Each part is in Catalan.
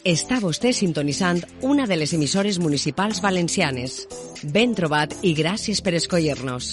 Està vostè sintonitzant una de les emissores municipals valencianes. Ben trobat i gràcies per escollir-nos.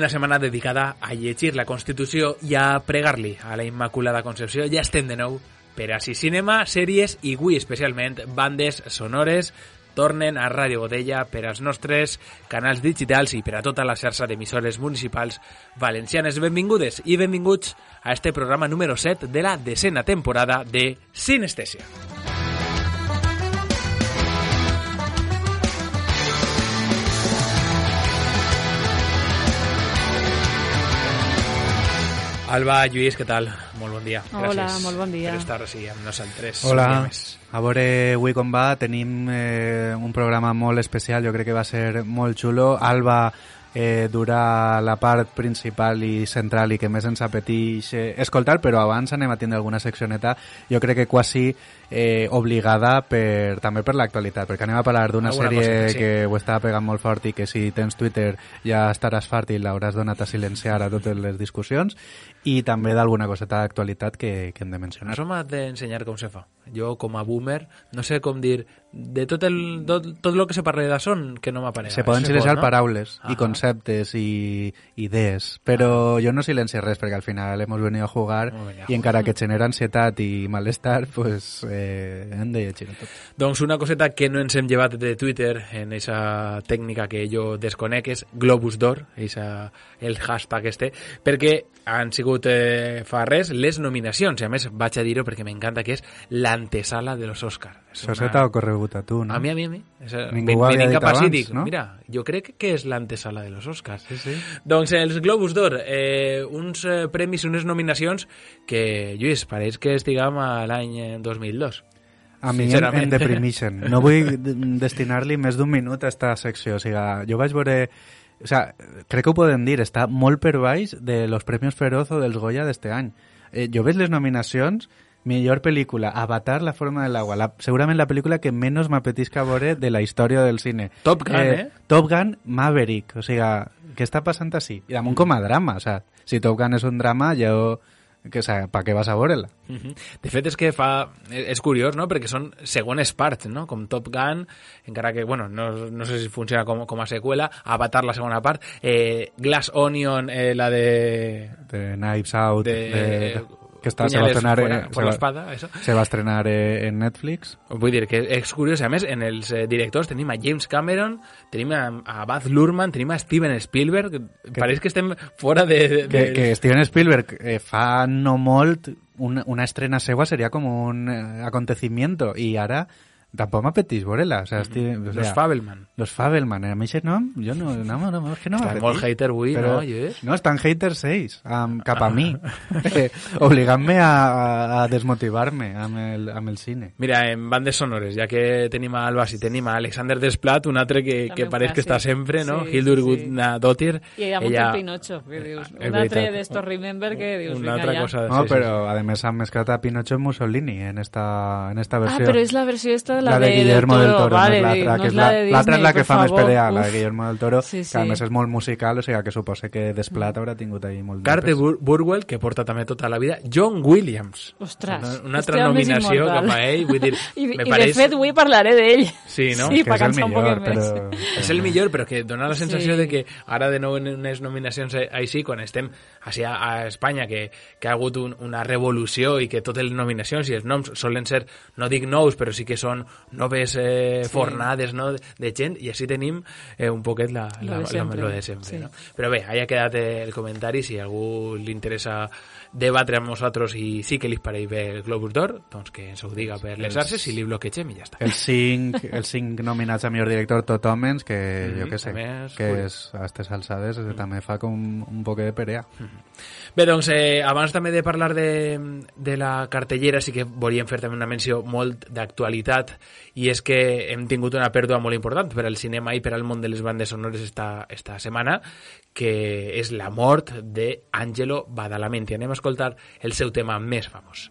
D'una setmana dedicada a llegir la Constitució i a pregar-li a la Immaculada Concepció, ja estem de nou per a si cinema, sèries i avui especialment bandes sonores tornen a Ràdio Godella per als nostres canals digitals i per a tota la xarxa d'emissores municipals valencianes. Benvingudes i benvinguts a este programa número 7 de la decena temporada de Sinestèsia. Alba, Lluís, què tal? Molt bon dia. Hola, Gràcies molt bon dia. per estar així amb nosaltres. Hola, a veure avui com va, tenim eh, un programa molt especial, jo crec que va ser molt xulo. Alba eh, durà la part principal i central i que més ens apeteix eh, escoltar, però abans anem a tindre alguna seccioneta, jo crec que quasi eh, obligada per, també per l'actualitat, perquè anem a parlar d'una sèrie coseta, sí. que ho està pegant molt fort i que si tens Twitter ja estaràs fart i l'hauràs donat a silenciar a totes les discussions, i també d'alguna coseta d'actualitat que, que hem de mencionar. Això m'ha d'ensenyar com se fa. Jo, com a boomer, no sé com dir... De tot el, tot, tot el que se parla de son, que no m'apareix. Se poden silenciar paraules Ajá. i conceptes i idees, però jo no silencio res perquè al final hemos venido a jugar venido a i encara que genera ansietat i malestar, pues eh, hem de llegir tot. Doncs una coseta que no ens hem llevat de Twitter en esa tècnica que jo desconec és Globus d'Or, el hashtag este, perquè han sigut eh, fa res les nominacions, i a més vaig a dir-ho perquè m'encanta que és l'antesala de los Oscar. Això se t'ha ocorregut a tu, no? A mi, a mi, a mi. És, eh, Ningú ho havia dit abans, dic, no? Mira, jo crec que és l'antesala de los Oscars. Sí, sí. Doncs els Globus d'Or, eh, uns eh, premis, unes nominacions que, Lluís, pareix que estiguem a l'any eh, 2002. A mi em, em deprimixen. No vull destinar-li més d'un minut a esta secció. O sigui, jo vaig veure... O sea, crec que ho podem dir, està molt per baix de los premios Feroz o dels Goya d'este any. Eh, jo veig les nominacions, millor pel·lícula, Avatar, La forma del agua, la, segurament la pel·lícula que menys m'apetisca veure de la història del cine. Top Gun, eh? Top Gun, Maverick, o sigui, què està passant així? I damunt com a drama, o sea, si Top Gun és un drama, jo... Que, o sea, pa què vas a veure-la? Mhm. De fet, és que fa... És curiós, no?, perquè són segones parts, no?, com Top Gun, encara que, bueno, no, no sé si funciona com, com a seqüela, Avatar, la segona part, eh, Glass Onion, eh, la de... de Knives Out, de, de- que està, se va puñales estrenar, fuera, eh, por se la va- espada, eso. se va estrenar eh, en Netflix. Vull dir que és curiós, a més, en els eh, directors tenim a James Cameron, tenim a, a Baz Luhrmann, tenim a Steven Spielberg, que pareix que estem fora de... de, Que, de que Steven Spielberg eh, fa no molt una, una estrena seua seria com un eh, acontecimiento i ara tampoc m'apeteix veure-la. O sea, Steven, o Los sea, Fabelman. Los Fabelman. A mi aquest nom, jo no, no, no, no, és que no m'apeteix. molt hater avui, Però- no, Lluís? No, estan haters ells, um, cap a mi, eh, obligant-me a, a, a desmotivar-me amb el, amb el cine. Mira, en bandes sonores, ja que tenim a Alba, si tenim a Alexander Desplat, un altre que, També que un pareix que està sempre, no? Sí, Hildur sí. Gudnadottir. I hi ha ella- mucho Pinocho, que dius, És un altre d'estos Remember que dius, Una vinga ja. cosa. No, sí, sí, però a més han mesclat a Pinocho Mussolini en esta, en esta Ah, versió. però és la versió esta, la, la de, Guillermo del Toro, vale, no és de- l'altra, no que és la la, de l'altra és la Disney, que fa per més favor. pelea, la Uf. de Guillermo del Toro, Sí, que a sí. més és molt musical, o sigui que suposa que Desplat haurà tingut ahí molt de Carter pes. Bur Burwell, que porta també tota la vida, John Williams. Ostres, Una, una altra nominació cap a ell, vull dir, I, me i de pareix... fet avui parlaré d'ell. Sí, no? Sí, que és el millor, però... És el millor, però que dona la sensació Sí. de que ara de nou en unes nominacions així, quan estem així a, a Espanya, que, que ha hagut un, una revolució i que totes les nominacions i els noms solen ser, no dic nous, però sí que són noves eh, fornades no, de gent i així tenim eh, un poquet la, Lo la, de la, sempre. lo de sempre. Sí. No? Però bé, haya quedat eh, el comentari, si a algú li interessa debatre amb nosaltres i sí que li pareix bé el Globus d'Or, doncs que ens ho diga per les arces i li bloquegem i ja està. Els cinc, els cinc nominats a millor director tot homes, que jo Mhm, què sé, també és que curiós. és, a aquestes alçades eh, també fa com un poc de perea. Bé, doncs, eh, abans també de parlar de, de la cartellera, sí que volíem fer també una menció molt d'actualitat, i és que hem tingut una pèrdua molt important per al cinema i per al món de les bandes sonores esta, esta setmana, que és la mort d'Angelo Badalamenti. Anem a escoltar el seu tema més famós.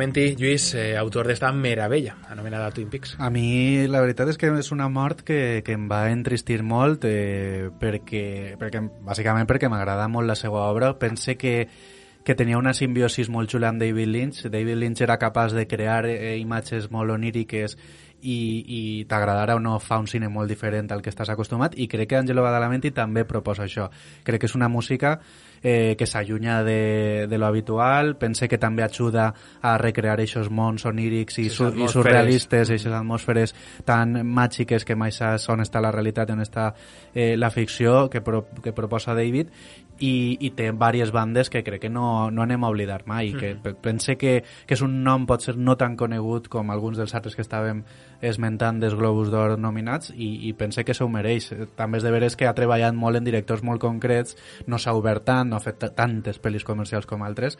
Badalamenti, Lluís, eh, autor d'esta meravella, anomenada Twin Peaks. A mi la veritat és que és una mort que, que em va entristir molt eh, perquè, perquè, bàsicament perquè m'agrada molt la seva obra. Pense que, que tenia una simbiosis molt xula amb David Lynch. David Lynch era capaç de crear eh, imatges molt oníriques i, i t'agradarà o no fa un cine molt diferent al que estàs acostumat i crec que Angelo Badalamenti també proposa això. Crec que és una música eh, que s'allunya de, de lo habitual, pense que també ajuda a recrear aquests mons onírics i, su, i surrealistes, aquestes atmosferes tan màgiques que mai saps on està la realitat, on està eh, la ficció que, pro, que proposa David i, i té diverses bandes que crec que no, no anem a oblidar mai, que pe- pense que, que és un nom potser no tan conegut com alguns dels altres que estàvem esmentant dels Globus d'Or nominats i, i pense que s'ho mereix. També és de veres que ha treballat molt en directors molt concrets, no s'ha obert tant, no ha fet ta- tantes pel·lis comercials com altres,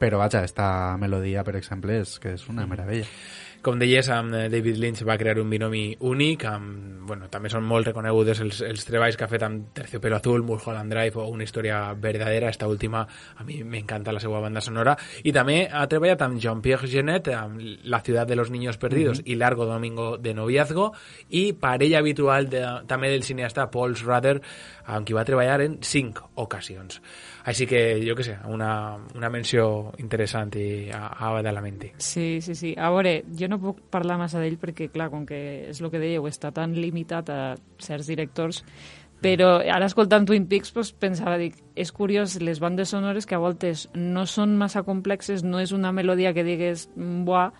però vaja, esta melodia, per exemple, és que és una meravella. Com deies, amb eh, David Lynch va crear un binomi únic, amb, bueno, també són molt reconegudes els, els treballs que ha fet amb Terciopelo Azul, Mulholland Drive o Una història verdadera, esta última a mi m'encanta la seva banda sonora, i també ha treballat amb Jean-Pierre Genet, amb La ciutat de los niños perdidos i Largo domingo de noviazgo, i parella habitual de, també del cineasta Paul Schrader, amb qui va treballar en cinc ocasions. Així que, jo que sé, una, una menció interessant i a, a Badalamenti. Sí, sí, sí. A veure, jo no puc parlar massa d'ell perquè, clar, com que és el que dèieu, està tan limitat a certs directors, però ara escoltant Twin Peaks pues, pensava, dic, és curiós, les bandes sonores que a voltes no són massa complexes, no és una melodia que digues, "Mm, buah,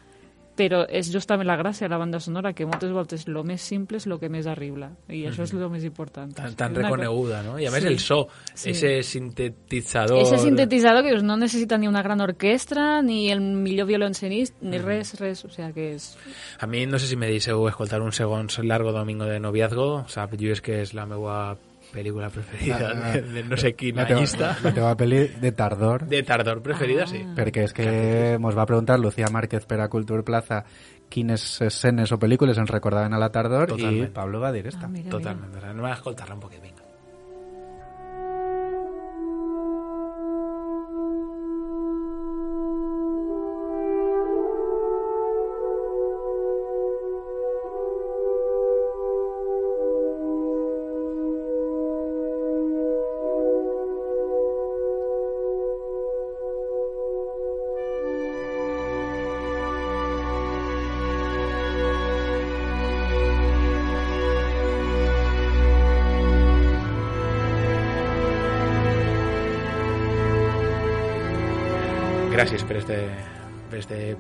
però és justament la gràcia de la banda sonora, que moltes voltes el més simple és el que més arriba, i això és el més important. tan, tan reconeguda, no? I a més Sí. el so, Sí. ese sintetitzador... Ese sintetitzador que no necessita ni una gran orquestra, ni el millor violoncenista, ni res, res. O sea que és... A mi no sé si me deixeu escoltar un segons Largo Domingo de Noviazgo, sap, jo és que és la meva pel·lícula preferida de, de no sé quina la teva, llista. La teva pel·li de tardor, De tardor preferida, sí. perquè és que mos va preguntar Lucía Márquez per a Cultur Plaza quines escenes o pel·lícules ens recordaven a la tardor Totalment. i Pablo va dir esta. Ah, mira, Totalment. Anem a escoltar-la un poquet, vinga.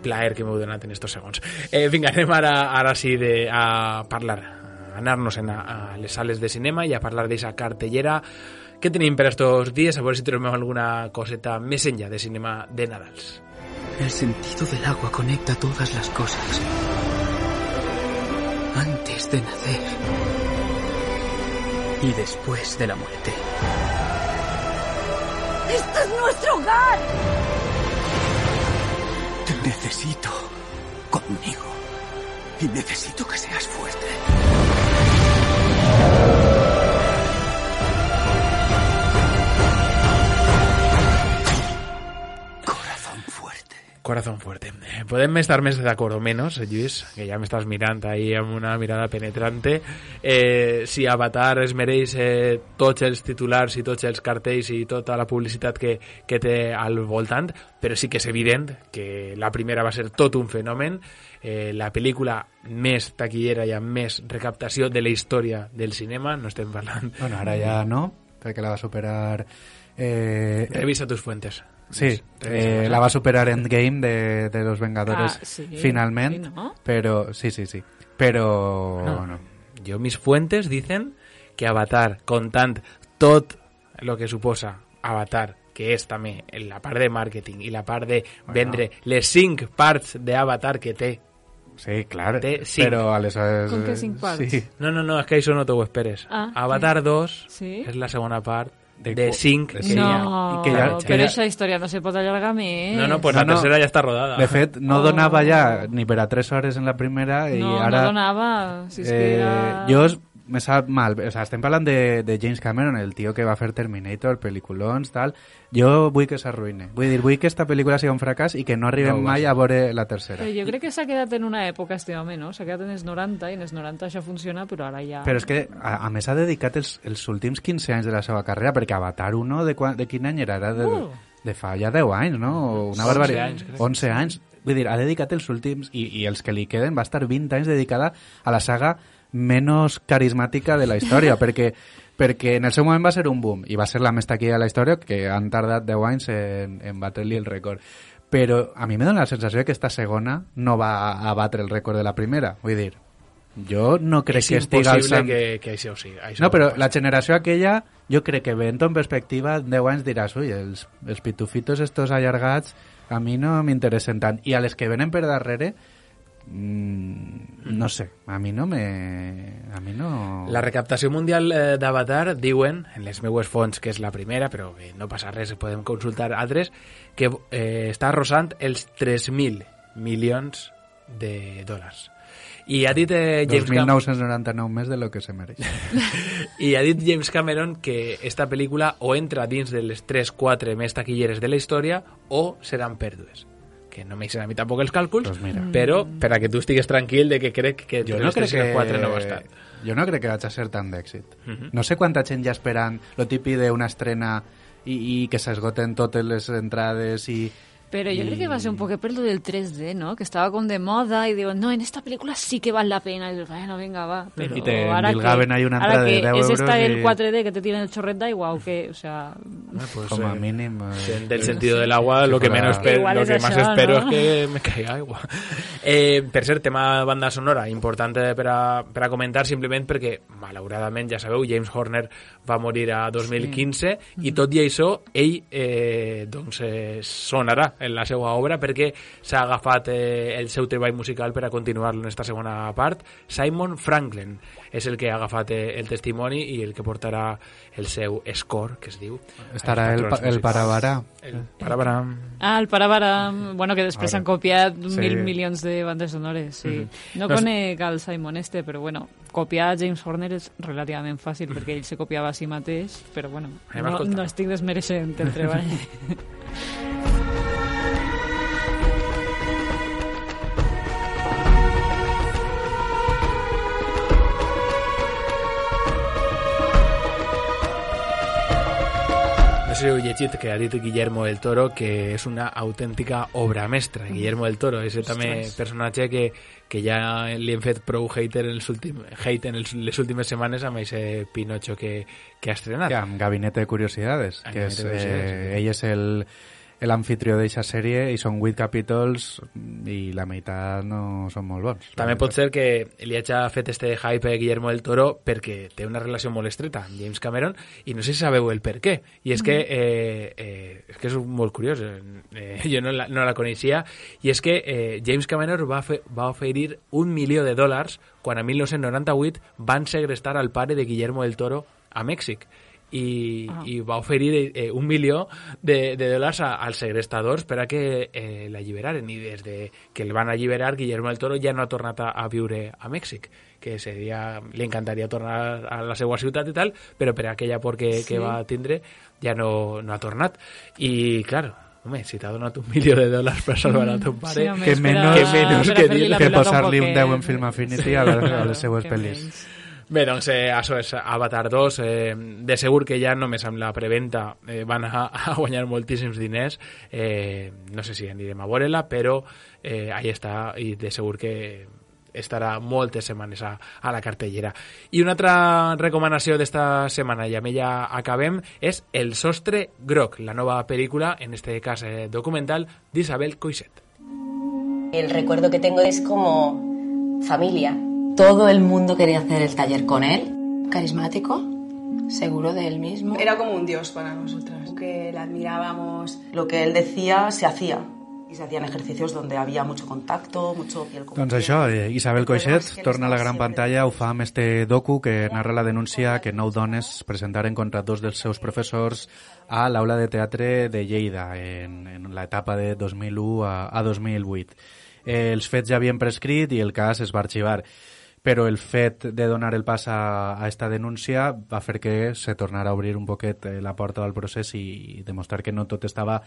Plaer que m'heu donat en estos segons. Eh, vinga, anem ara, ara sí de, a parlar, a anar-nos en a, a les sales de cinema i a parlar d'aquesta cartellera que tenim per estos dies, a veure si trobem alguna coseta més enllà de cinema de Nadals. El sentido del agua conecta todas las cosas. Antes de nacer. Y después de la muerte. ¡Esto es nuestro hogar! Te necesito conmigo. Y necesito que seas fuerte. Corazón fuerte. Eh, Podem estar més d'acord o menys, Lluís, que ja m'estàs mirant ahí amb una mirada penetrante. Eh, si Avatar es mereix eh, tots els titulars i tots els cartells i tota la publicitat que, que té al voltant, però sí que és evident que la primera va ser tot un fenomen, eh, la pel·lícula més taquillera i amb més recaptació de la història del cinema, no estem parlant... Bueno, ara ja no, perquè la va superar... Eh, Revisa tus fuentes. Sí, eh, la va superar Endgame de, de Los Vengadores Ah, sí, finalment, sí, no? pero sí, sí, sí. Pero No. no. Yo, mis fuentes dicen que Avatar, contant tot el que suposa Avatar, que és també la part de màrqueting i la part de vendre les cinc parts d'Avatar que té. Sí, clar, Té cinc. però aleshores... Com que cinc parts? Sí. No, no, no, és que això no t'ho esperes. Ah, Avatar 2 Sí? és la segona part De de, 5 de que. No, que ja- que però ja- aquesta història no se pot allargar més. No, no, pues No, la no. tercera ja està rodada. De fet, no Oh. donava ja ni per a 3 hores en la primera i no, ara... no donava. Si és que eh, era... Jo es- me sap mal, o sea, estem parlant de, de James Cameron, el tio que va fer Terminator, pel·lículons, tal. Jo vull que s'arruïne. Vull dir, vull que esta pel·lícula sigui un fracàs i que no arribem No mai a veure la tercera. Però jo crec que s'ha quedat en una època este home, no? S'ha quedat en els 90 i en els 90 això funciona, però ara ja... Però és que, a, a més, ha dedicat els, els últims 15 anys de la seva carrera, perquè Avatar 1, de, quan, de quin any era? Era de, Uh. de fa ja 10 anys, no? Una 11 barbaritat. anys, crec. 11 anys. Vull dir, ha dedicat els últims, i, i els que li queden, va estar 20 anys dedicada a la saga menys carismàtica de la història, perquè perquè en el seu moment va ser un boom i va ser la més taquilla de la història que han tardat 10 anys en, en batre-li el rècord però a mi me dona la sensació que esta segona no va a batre el rècord de la primera vull dir, jo no crec és que estiga alçant... que, que això sigui. Això No, però la generació aquella, jo crec que veient en perspectiva, en 10 anys diràs, ui, els, els pitufitos estos allargats a mi no m'interessen tant. I a les que venen per darrere, no sé, a mi no me... A mi no... La recaptació mundial eh, d'Avatar diuen, en les meues fonts, que és la primera, però eh, no passa res, podem consultar altres, que eh, està arrosant els 3.000 milions de dòlars. I ha dit eh, James Cameron... 2.999 més de lo que se mereix. I ha dit James Cameron que esta pel·lícula o entra dins de les 3-4 més taquilleres de la història o seran pèrdues que no m'eixen a mi tampoc els càlculs, Pues mira. però per a que tu estigues tranquil de que crec que Jo no crec 3 i les que... 4 no va estar. Jo no crec que vaig a ser tan d'èxit. Mhm. No sé quanta gent ja esperant lo típic d'una estrena i, i que s'esgoten totes les entrades i... Però jo crec que va ser un poc per lo del 3D, no? Que estava com de moda i diuen, no, en esta pel·lícula sí que val la pena. I dius, bueno, venga, va. Però I te endilgaven que, ahí una entrada de que 10 és esta euros el i- 4D que te tiren el chorret d'aigua o què? O sea, Bueno, pues, Com a eh, mínim... eh, del sentido del agua, lo que menos espero, Igual lo es que más espero ¿no? es que me caiga agua. Eh, per cert, tema banda sonora, importante per a, per a comentar simplement perquè, malauradament, ja sabeu, James Horner va morir a 2015 i tot i això, ell eh, doncs, eh, sonarà en la seva obra perquè s'ha agafat eh, el seu treball musical per a continuar en esta segona part. Simon Franklin és el que ha agafat eh, el testimoni i el que portarà el seu score, que es diu. Estarà el, pa- el. Parabarà. El Parabara. Ah, el Parabaram, bueno, que després han copiat Sí. mil milions de bandes sonores, sí. Mhm. No No sé- conec el Simon este, però bueno, copiar James Horner és relativament fàcil, perquè ell se copiava a si mateix, però bueno, no, no estic desmereixent el treball. No sé si heu llegit que ha dit Guillermo del Toro que és una autèntica obra mestra. Guillermo del Toro és també Ostres. personatge que, que ja li hem fet prou hater en els últim, hate en els, les últimes setmanes amb aquest Pinocho que, que ha estrenat. Que amb Gabinete de Curiositats, Amb que és, eh, ell és el, l'anfitrió d'aquesta sèrie i són 8 capítols i la meitat no són molt bons. També pot ser que li hagi fet este hype a Guillermo del Toro perquè té una relació molt estreta amb James Cameron i no sé si sabeu el per què. I és que, eh, eh, és, que és molt curiós, eh, jo no la, no la coneixia, i és que eh, James Cameron va, fe, va oferir un milió de dòlars quan a 1998 van segrestar al pare de Guillermo del Toro a Mèxic i, Ah. i va oferir eh, un milió de, de dòlars a, als segrestadors per a que eh, l'alliberaren i des de que el van alliberar Guillermo del Toro ja no ha tornat a, a viure a Mèxic que seria, li encantaria tornar a la seva ciutat i tal, però per aquella por que, Sí. que va tindre ja no, no ha tornat i clar, home, si t'ha donat un milió de dòlars per salvar a ton pare, Sí, home, que menys- que menys que que pelota posar-li un poquet. 10 en Film Affinity a, les, a les seues Que pel·lis. menys. Bé, doncs eh, això és Avatar 2. Eh, de segur que ja només amb la preventa eh, van a, a guanyar moltíssims diners. Eh, no sé si anirem a veure-la, però eh, ahí està i de segur que estarà moltes setmanes a, a la cartellera. I una altra recomanació d'esta setmana, i amb ella acabem, és El sostre groc, la nova pel·lícula, en este cas eh, documental, d'Isabel Coixet. El recuerdo que tengo es como familia. Todo el mundo quería hacer el taller con él. Carismático, seguro de él mismo. Era como un dios para nosotras, que le admirábamos. Lo que él decía se hacía. Y se hacían ejercicios donde había mucho contacto, mucho piel con Doncs això, eh, Isabel Coixet torna a la gran pantalla, ho fa amb este docu que narra la denúncia que nou dones presentaren contra dos dels seus professors a l'aula de teatre de Lleida en, en l'etapa de 2001 a, a 2008. Eh, els fets ja havien prescrit i el cas es va arxivar però el fet de donar el pas a, a esta denúncia va fer que se tornara a obrir un poquet eh, la porta del procés i, demostrar que no tot estava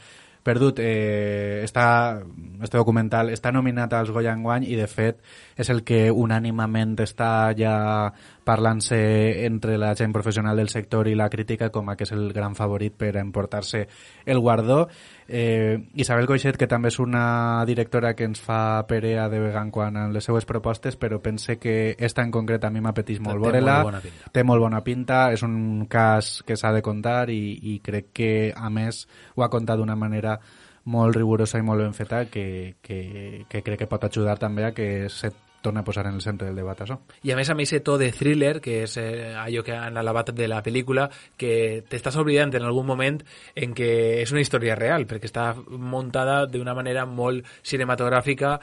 perdut. Eh, està, este documental està nominat als Goya enguany i de fet és el que unànimament està ja parlant-se entre la gent professional del sector i la crítica com a que és el gran favorit per emportar-se el guardó. Eh, Isabel Coixet, que també és una directora que ens fa perea de vegant quan en les seues propostes, però pense que esta en concret a mi m'apeteix molt Té veure-la. pinta. Té molt bona pinta, és un cas que s'ha de contar i, i crec que, a més, ho ha contat d'una manera molt rigorosa i molt ben feta que, que, que crec que pot ajudar també a que se torni a posar en el centre del debat això. I a més a més ese to de thriller, que és eh, allò que han alabat de la pel·lícula, que t'estàs oblidant en algun moment en què és una història real, perquè està muntada d'una manera molt cinematogràfica,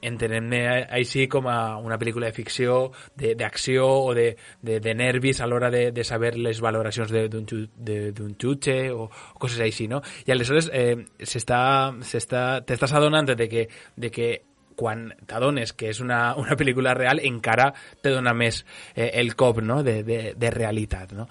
entenem-ne així com a una pel·lícula de ficció, d'acció o de, de, de nervis a l'hora de, de saber les valoracions d'un jutge o, coses així, no? I aleshores eh, s'està, t'estàs adonant de que, de que quan t'adones que és una, una pel·lícula real encara te dona més eh, el cop no? de, de, de realitat. No?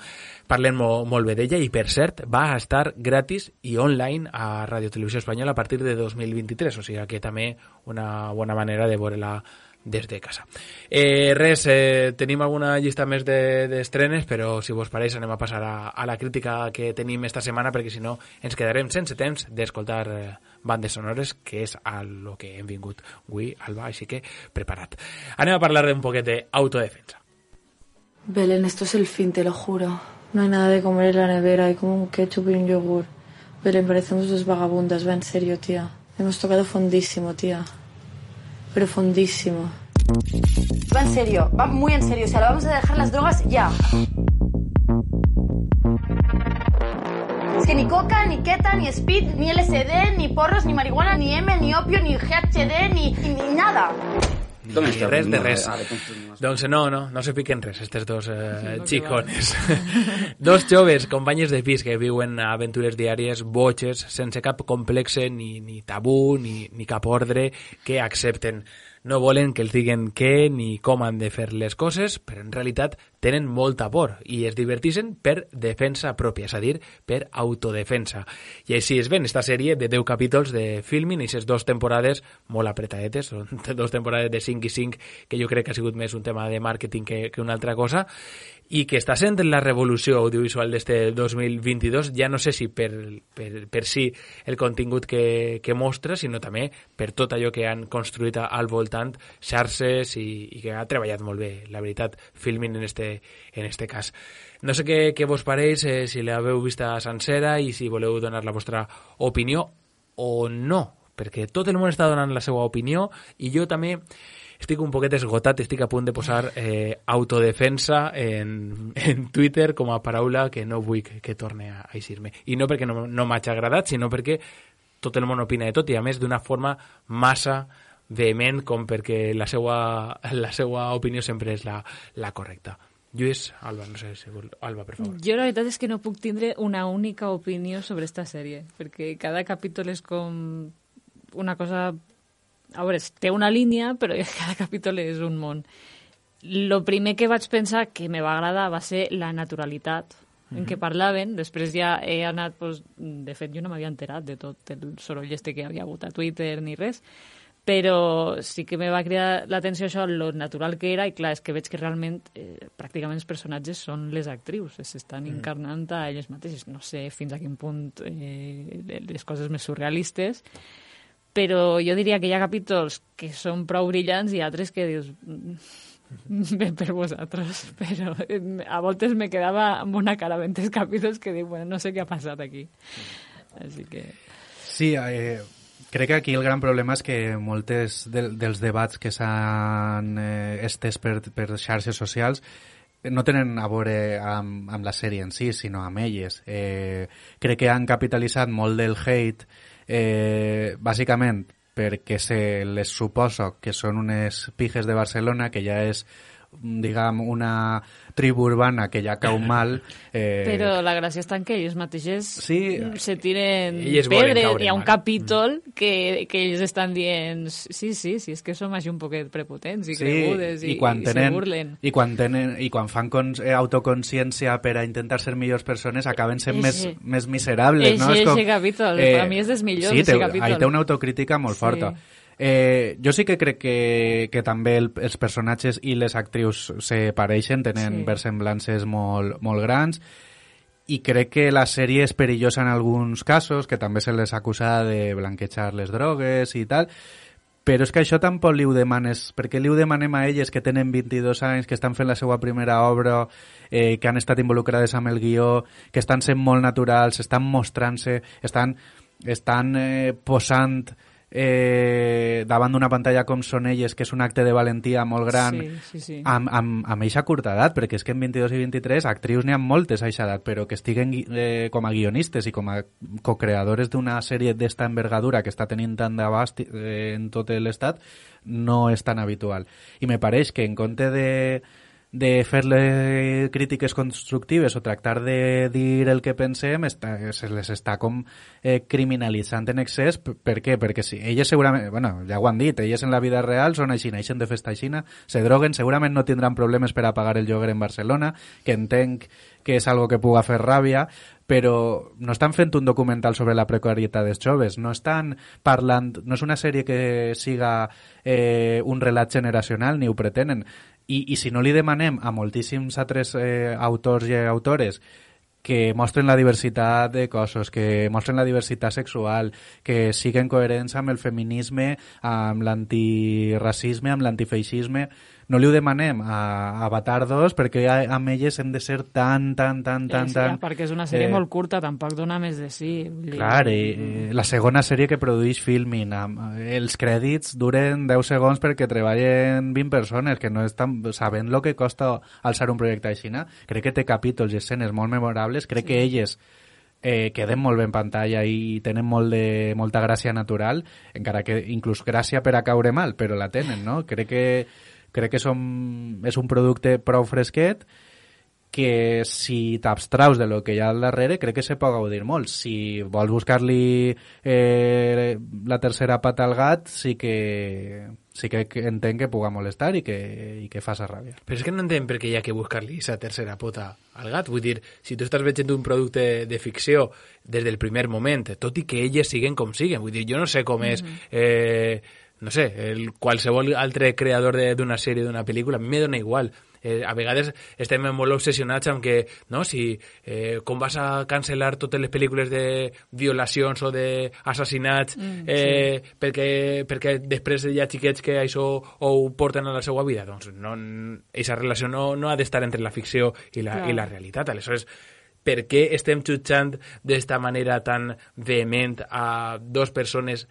Parlem mo, molt bé d'ella i, per cert, va estar gratis i online a Radio Televisió Espanyola a partir de 2023, o sigui que també una bona manera de veure-la des de casa. Eh, res, eh, tenim alguna llista més de- d'estrenes, de, però si vos pareix anem a passar a, a la crítica que tenim esta setmana, perquè si no ens quedarem sense temps d'escoltar eh, bandes sonores, que és a lo que hem vingut avui, Alba, així que preparat. Anem a parlar un poquet d'autodefensa. Belén, esto es el fin, te lo juro. No hay nada de comer en la nevera, hay como un ketchup y un yogur. Belén, parecemos dos vagabundas, va en serio, tía. Hemos tocado fondísimo, tía. Pero fondísimo. Va en serio, va muy en serio. O sea, lo vamos a dejar las drogas ya. Es que ni coca, ni keta, ni speed, ni LSD, ni porros, ni marihuana, ni M, ni opio, ni GHD, ni, ni nada. Ni res de res. Doncs no, no, no se piquen res, estes dos eh, xicones. dos joves, companyes de pis que viuen aventures diàries boixes, sense cap complexe, ni, ni tabú, ni, ni cap ordre, que accepten. No volen que els diguen què ni com han de fer les coses, però en realitat tenen molta por i es divertixen per defensa pròpia, és a dir, per autodefensa. I així es ven esta sèrie de 10 capítols de filming i ses dues temporades molt apretadetes, són dues temporades de 5 i 5 que jo crec que ha sigut més un tema de màrqueting que, que una altra cosa i que està sent la revolució audiovisual d'este 2022, ja no sé si per, per, per si el contingut que, que mostra, sinó també per tot allò que han construït al voltant, xarxes i, i que ha treballat molt bé, la veritat, filming en este, en este cas. No sé què, què vos pareix, eh, si l'haveu vista sencera i si voleu donar la vostra opinió o no, perquè tot el món està donant la seva opinió i jo també estic un poquet esgotat, estic a punt de posar eh, autodefensa en, en Twitter com a paraula que no vull que, que torni a eixir-me. I no perquè no, no m'hagi agradat, sinó perquè tot el món opina de tot i a més d'una forma massa vehement com perquè la seva, la seva opinió sempre és la, la correcta. Lluís, Alba, no sé si vol... Alba, per favor. Jo la veritat és que no puc tindre una única opinió sobre esta sèrie, perquè cada capítol és com una cosa... A veure, té una línia, però cada capítol és un món. Lo primer que vaig pensar que me va agradar va ser la naturalitat en què parlaven, després ja he anat, pues, de fet jo no m'havia enterat de tot el soroll este que havia hagut a Twitter ni res, però sí que me va cridar l'atenció això, lo natural que era, i clar, és que veig que realment eh, pràcticament els personatges són les actrius, s'estan Mm. encarnant a elles mateixes. No sé fins a quin punt eh, les coses més surrealistes, però jo diria que hi ha capítols que són prou brillants i altres que dius "Mm, bé per vosaltres, però eh, a voltes me quedava amb una cara en tres capítols que dic, bueno, no sé què ha passat aquí. Així que... Sí, eh, crec que aquí el gran problema és que moltes de, dels debats que s'han eh, estès per, per xarxes socials no tenen a veure amb, amb la sèrie en si, sinó amb elles. Eh, crec que han capitalitzat molt del hate, eh, bàsicament se les suposa que són unes pijes de Barcelona, que ja és diguem, una tribu urbana que ja cau mal. Eh, Però la gràcia està en que ells mateixes Sí. se tiren pedres. caure Hi ha un capítol que, que ells estan dient sí, sí, sí, és que som així un poquet prepotents i cregudes i, i quan i tenen, se burlen. i quan tenen i quan fan cons, eh, autoconsciència per a intentar ser millors persones acaben sent més, Eixe. més miserables no? Eixe- És eixe capítol, per a mi és dels millors, sí, té, capítol. ahí té una autocrítica molt Sí. forta Eh, jo sí que crec que, que també el, els personatges i les actrius se pareixen, tenen Sí. versemblances molt, molt grans. I crec que la sèrie és perillosa en alguns casos, que també se les acusa de blanquejar les drogues i tal, però és que això tampoc li ho demanes, perquè li ho demanem a elles que tenen 22 anys, que estan fent la seva primera obra, eh, que han estat involucrades amb el guió, que estan sent molt naturals, estan mostrant-se, estan, estan eh, posant eh, davant d'una pantalla com són elles, que és un acte de valentia molt gran, Sí, sí, sí. amb, amb, amb eixa curta edat, perquè és que en 22 i 23 actrius n'hi ha moltes a eixa edat, però que estiguen eh, com a guionistes i com a co-creadores d'una sèrie d'esta envergadura que està tenint tant d'abast eh, en tot l'estat, no és tan habitual. I me pareix que en compte de de fer-le crítiques constructives o tractar de dir el que pensem està, se les està com eh, criminalitzant en excés per què? perquè si elles segurament, bueno, ja ho han dit elles en la vida real són així, naixen de festa aixina se droguen, segurament no tindran problemes per a pagar el lloguer en Barcelona que entenc que és algo que puga fer ràbia però no estan fent un documental sobre la precarietat dels joves, no estan parlant, no és una sèrie que siga eh, un relat generacional, ni ho pretenen. I, I si no li demanem a moltíssims altres eh, autors i autores que mostren la diversitat de cossos, que mostren la diversitat sexual, que siguen coherents amb el feminisme, amb l'antirracisme, amb l'antifeixisme. No li ho demanem a, Avatar 2 perquè a, amb elles hem de ser tan, tan, tan, tan, sí, tan... perquè és una sèrie eh, molt curta, tampoc dona més de sí. Clar, i, i la segona sèrie que produeix Filmin, amb, els crèdits duren 10 segons perquè treballen 20 persones, que no estan sabent el que costa alçar un projecte així. no? Crec que té capítols i escenes molt memorables, crec sí. que elles eh, queden molt bé en pantalla i tenen molt de, molta gràcia natural, encara que inclús gràcia per a caure mal, però la tenen, no? Crec que, crec que som, és un producte prou fresquet que si t'abstraus de lo que hi ha al darrere crec que se pot gaudir molt. Si vols buscar-li eh, la tercera pata al gat, sí que sí que entenc que puga molestar i que, i que faça ràbia. Però és que no entenc per què hi ha que buscar-li aquesta tercera pota al gat. Vull dir, si tu estàs veient un producte de ficció des del primer moment, tot i que elles siguen com siguen, vull dir, jo no sé com és... Eh, no sé, el, qualsevol altre creador de- d'una sèrie, d'una pel·lícula, a mi me dona igual. Eh, a vegades estem molt obsessionats amb que, no, si, eh, com vas a cancel·lar totes les pel·lícules de violacions o d'assassinats Mm, eh, perquè, perquè després hi ha xiquets que això ho porten a la seva vida, doncs no, aquesta relació no, no ha d'estar entre la ficció i la, Clar. i la realitat. Aleshores, per què estem jutjant d'esta manera tan vehement a dos persones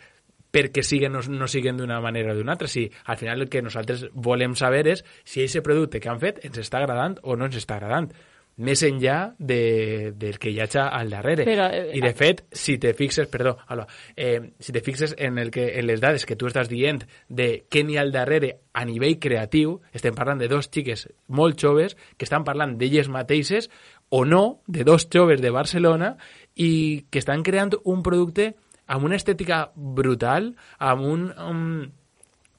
perquè siguen o no siguen d'una manera o d'una altra. Si al final el que nosaltres volem saber és si aquest producte que han fet ens està agradant o no ens està agradant més enllà de, del que hi ha al darrere. Però, eh, I de fet, si te fixes, perdó, Alba, eh, si te fixes en, el que, en les dades que tu estàs dient de què n'hi ha al darrere a nivell creatiu, estem parlant de dos xiques molt joves que estan parlant d'elles mateixes o no, de dos joves de Barcelona i que estan creant un producte amb una estètica brutal, amb un, un,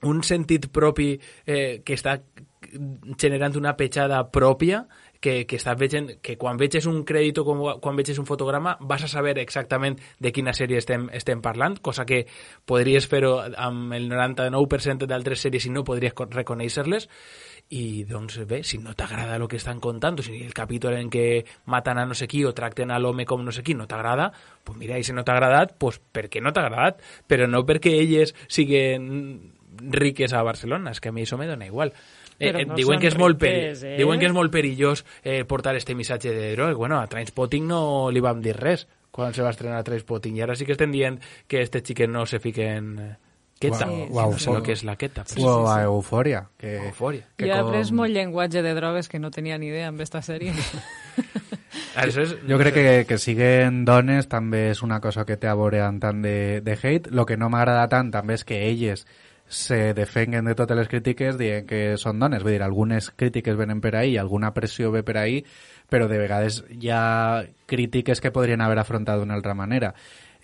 un sentit propi eh, que està generant una petjada pròpia que, que estàs veient, que quan veges un crèdit o quan, quan veges un fotograma vas a saber exactament de quina sèrie estem, estem parlant, cosa que podries fer-ho amb el 99% d'altres sèries i no podries co- reconèixer-les i doncs bé, si no t'agrada el que estan contant, sigui, el capítol en què maten a no sé qui o tracten a l'home com no sé qui no t'agrada, pues mira, i si no t'ha agradat, pues perquè no t'ha agradat, però no perquè elles siguen riques a Barcelona, és que a mi això me dona igual. Eh, eh, no diuen que és molt riques, eh? diuen que és molt perillós eh, portar este missatge de drogues. Bueno, a Trainspotting no li vam dir res quan se va estrenar Trainspotting i ara sí que estem dient que este xiques no se fiquen queta. No uau, sé uau. el que és la queta. Sí, o a Eufòria. Que, Eufòria. que Jo he com- après molt llenguatge de drogues que no tenia ni idea amb esta sèrie. Això és, Jo crec que, que siguen dones també és una cosa que té a veure amb tant de, de hate. Lo que no m'agrada tant també és que elles se defenguen de totes les crítiques dient que són dones. Vull dir, algunes crítiques venen per ahí, alguna pressió ve per ahí, però de vegades hi ha crítiques que podrien haver afrontat d'una altra manera.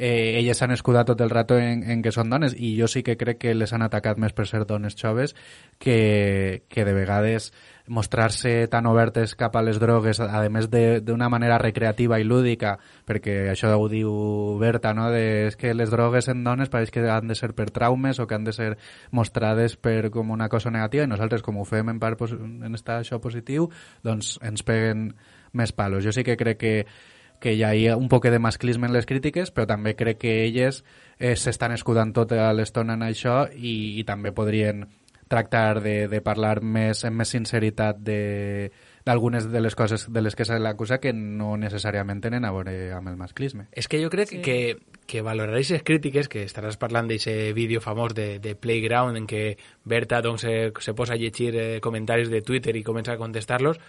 Eh, elles s'han escudat tot el rato en, en que són dones i jo sí que crec que les han atacat més per ser dones joves que, que de vegades mostrar-se tan obertes cap a les drogues, a més d'una manera recreativa i lúdica, perquè això ho diu Berta, no? de, és que les drogues en dones pareix que han de ser per traumes o que han de ser mostrades per com una cosa negativa i nosaltres com ho fem en part en estar això positiu, doncs ens peguen més palos. Jo sí que crec que que hi ha un poc de masclisme en les crítiques, però també crec que elles eh, s'estan escudant tota l'estona en això i, i també podrien tractar de, de parlar més amb més sinceritat de d'algunes de les coses de les que se l'acusa que no necessàriament tenen a veure amb el masclisme. És que jo crec sí. que, que valorar aquestes crítiques, que estaràs parlant d'aquest vídeo famós de, de Playground en què Berta doncs, se, se posa a llegir eh, comentaris de Twitter i comença a contestar-los,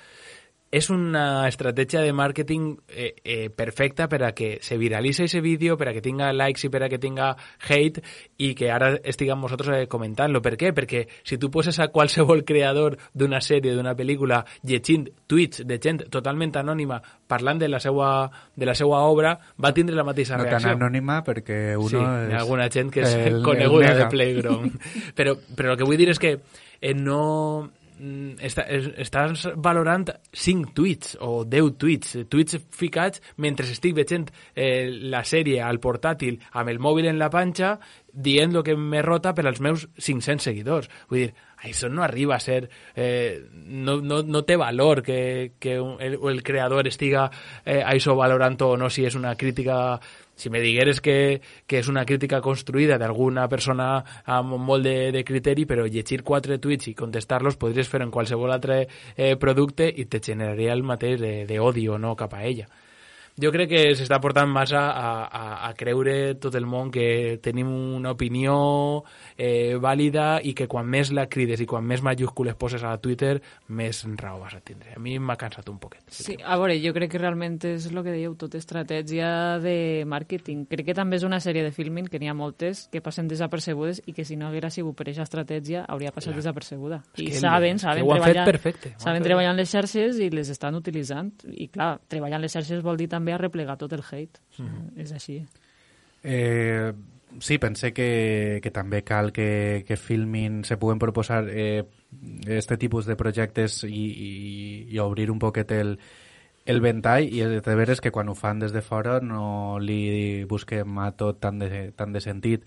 és una estratègia de màrqueting eh, eh, perfecta per a que se viralitzi aquest vídeo, per a que tinga likes i per a que tinga hate i que ara estiguem nosaltres eh, comentant-lo. Per què? Perquè si tu poses a qualsevol creador d'una sèrie, d'una pel·lícula, llegint tuits de gent totalment anònima parlant de la seva, de la seva obra, va tindre la mateixa No tan reacció. anònima perquè uno sí, hi és... ha alguna gent que és el- el coneguda de nega. Playground. però, però el que vull dir és que eh, no mm, està, es, estàs valorant 5 tuits o 10 tuits, tuits ficats mentre estic veient eh, la sèrie al portàtil amb el mòbil en la panxa dient el que me rota per als meus 500 seguidors. Vull dir, això no arriba a ser... Eh, no, no, no té valor que, que el, el creador estiga eh, això valorant o no si és una crítica si me digueres que, que és una crítica construïda d'alguna persona amb molt de, de criteri, però llegir quatre tuits i contestar-los podries fer en qualsevol altre eh, producte i te generaria el mateix de- d'odi o no cap a ella. Jo crec que s'està portant massa a, a, a creure tot el món que tenim una opinió eh, vàlida i que quan més la crides i quan més majúscules poses a Twitter, més raó vas a tindre. A mi m'ha cansat un poquet. Sí, a veure, jo crec que realment és el que dèieu, tot estratègia de màrqueting. Crec que també és una sèrie de filming, que n'hi ha moltes, que passen desapercebudes i que si no haguera sigut per aquesta estratègia hauria passat Clar. desapercebuda. És I que saben, saben que ho han fet treballar, perfecte, saben treballar en les xarxes i les estan utilitzant. I clar, treballar en les xarxes vol dir també arreplegar tot el hate. Mhm. És així. Eh, sí, pensé que, que també cal que, que filmin, se puguen proposar eh, este tipus de projectes i, i, i obrir un poquet el, el ventall i el de veres que quan ho fan des de fora no li busquem a tot tant de, tant de sentit.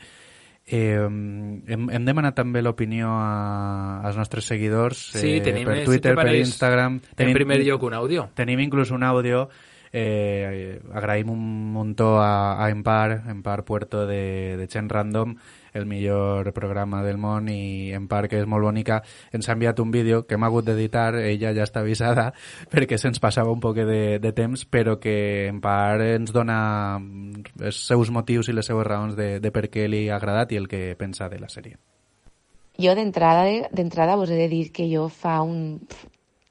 Eh, hem, hem demanat també l'opinió a, als nostres seguidors Sí, eh, tenim, per si Twitter, te per pareix, Instagram. en primer lloc un àudio. Tenim inclús un àudio eh, agraïm un muntó a, a Empar, Empar Puerto de, de Chen Random, el millor programa del món i Empar, que és molt bonica, ens ha enviat un vídeo que hem hagut d'editar, ella ja està avisada perquè se'ns passava un poc de, de temps, però que Empar ens dona els seus motius i les seues raons de, de per què li ha agradat i el que pensa de la sèrie. Jo d'entrada d'entrada vos he de dir que jo fa un...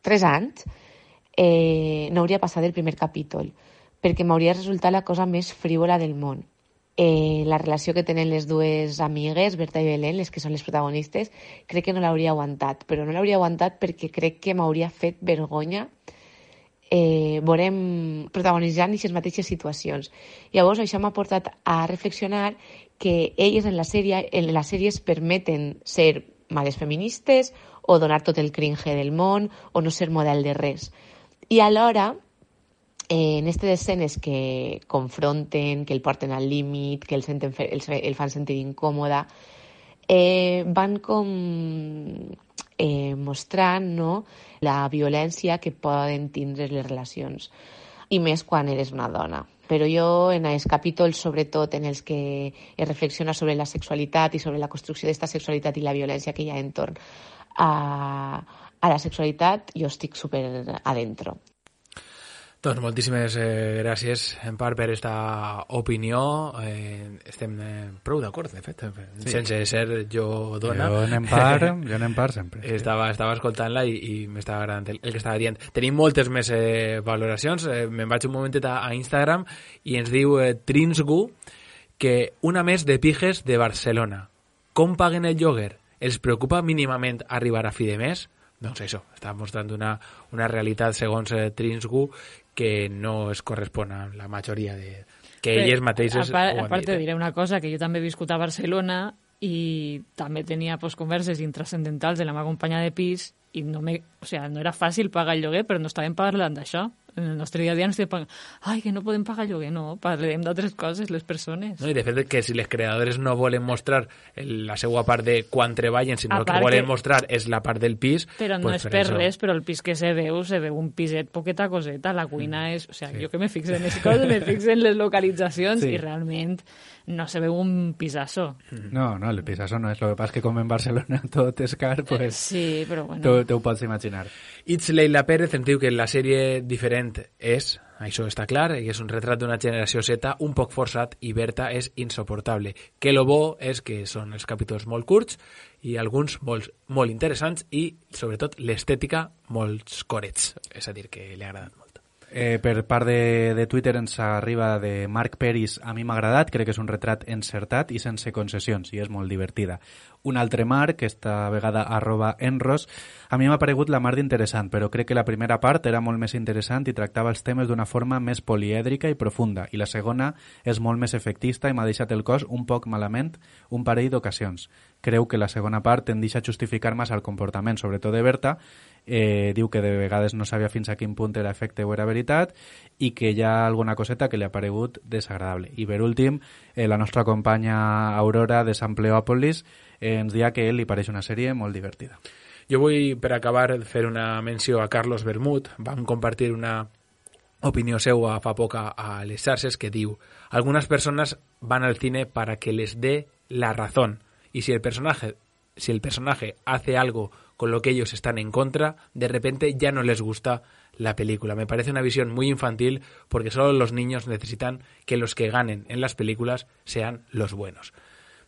tres anys eh, no hauria passat el primer capítol perquè m'hauria resultat la cosa més frívola del món. Eh, la relació que tenen les dues amigues, Berta i Belén, les que són les protagonistes, crec que no l'hauria aguantat, però no l'hauria aguantat perquè crec que m'hauria fet vergonya eh, veurem protagonitzant aquestes mateixes situacions. Llavors, això m'ha portat a reflexionar que elles en la sèrie, en la sèrie es permeten ser males feministes o donar tot el cringe del món, o no ser model de res. I alhora, eh, en aquestes escenes que confronten, que el porten al límit, que el, senten, el, el fan sentir incòmoda, eh, van com eh, mostrant no, la violència que poden tindre les relacions i més quan eres una dona. Però jo, en els capítols, sobretot en els que es reflexiona sobre la sexualitat i sobre la construcció d'esta sexualitat i la violència que hi ha entorn a, a la sexualitat, jo estic super adentro. Doncs moltíssimes eh, gràcies, en part, per esta opinió. Eh, estem eh, prou d'acord, de fet, Sí. sense ser jo dona. Jo en part, jo en part sempre. sí. Estava, estava escoltant-la i, i m'estava agradant el, el que estava dient. Tenim moltes més eh, valoracions. Eh, me'n vaig un momentet a, a Instagram i ens diu eh, Trinsgu que una més de pijes de Barcelona. Com paguen el lloguer? Els preocupa mínimament arribar a fi de mes? Doncs això, està mostrant una, una realitat, segons eh, Trinsgu, que no es correspon a la majoria de... que Bé, elles mateixes a, part, a part dit. te diré una cosa, que jo també he viscut a Barcelona i també tenia pues, converses intrascendentals de la meva companya de pis i no, me, o sea, no era fàcil pagar el lloguer, però no estàvem parlant d'això. En el nostre dia a dia no estem parlant, ai, que no podem pagar lloguer, no, parlem d'altres coses, les persones. No, I de fet que si les creadores no volen mostrar la seva part de quan treballen, sinó el que volen que- mostrar és la part del pis, Però no pues és per això. res, però el pis que se veu, se veu un piset poqueta coseta, la cuina Mm. és... O sea, jo que me fixo en les coses, me fixo en les localitzacions Sí. i realment no se veu un pisasso. No, no, el pisazo no és. Lo que passa que com en Barcelona tot és car, pues, Sí, però bueno. tu ho pots imaginar. It's Leila Pérez ens diu que la sèrie diferent és, això està clar, i és un retrat d'una generació Z un poc forçat i Berta és insoportable. Que lo bo és que són els capítols molt curts i alguns molt, molt interessants i, sobretot, l'estètica molts corets. És a dir, que li ha agradat molt. Eh, per part de, de Twitter ens arriba de Marc Peris, a mi m'ha agradat, crec que és un retrat encertat i sense concessions, i és molt divertida. Un altre Marc, esta vegada arroba enros, a mi m'ha paregut la mar d'interessant, però crec que la primera part era molt més interessant i tractava els temes d'una forma més polièdrica i profunda, i la segona és molt més efectista i m'ha deixat el cos un poc malament un parell d'ocasions. Creu que la segona part tendeix a justificar massa el comportament, sobretot de Berta, eh, diu que de vegades no sabia fins a quin punt era efecte o era veritat i que hi ha alguna coseta que li ha paregut desagradable. I per últim, eh, la nostra companya Aurora de Sampleòpolis eh, ens dia que ell li pareix una sèrie molt divertida. Jo vull, per acabar, fer una menció a Carlos Bermud. Vam compartir una opinió seua fa poc a, les xarxes que diu algunas personas van al cine para que les dé la razón y si el personaje si el personaje hace algo con lo que ellos están en contra, de repente ya no les gusta la película. Me parece una visión muy infantil porque solo los niños necesitan que los que ganen en las películas sean los buenos.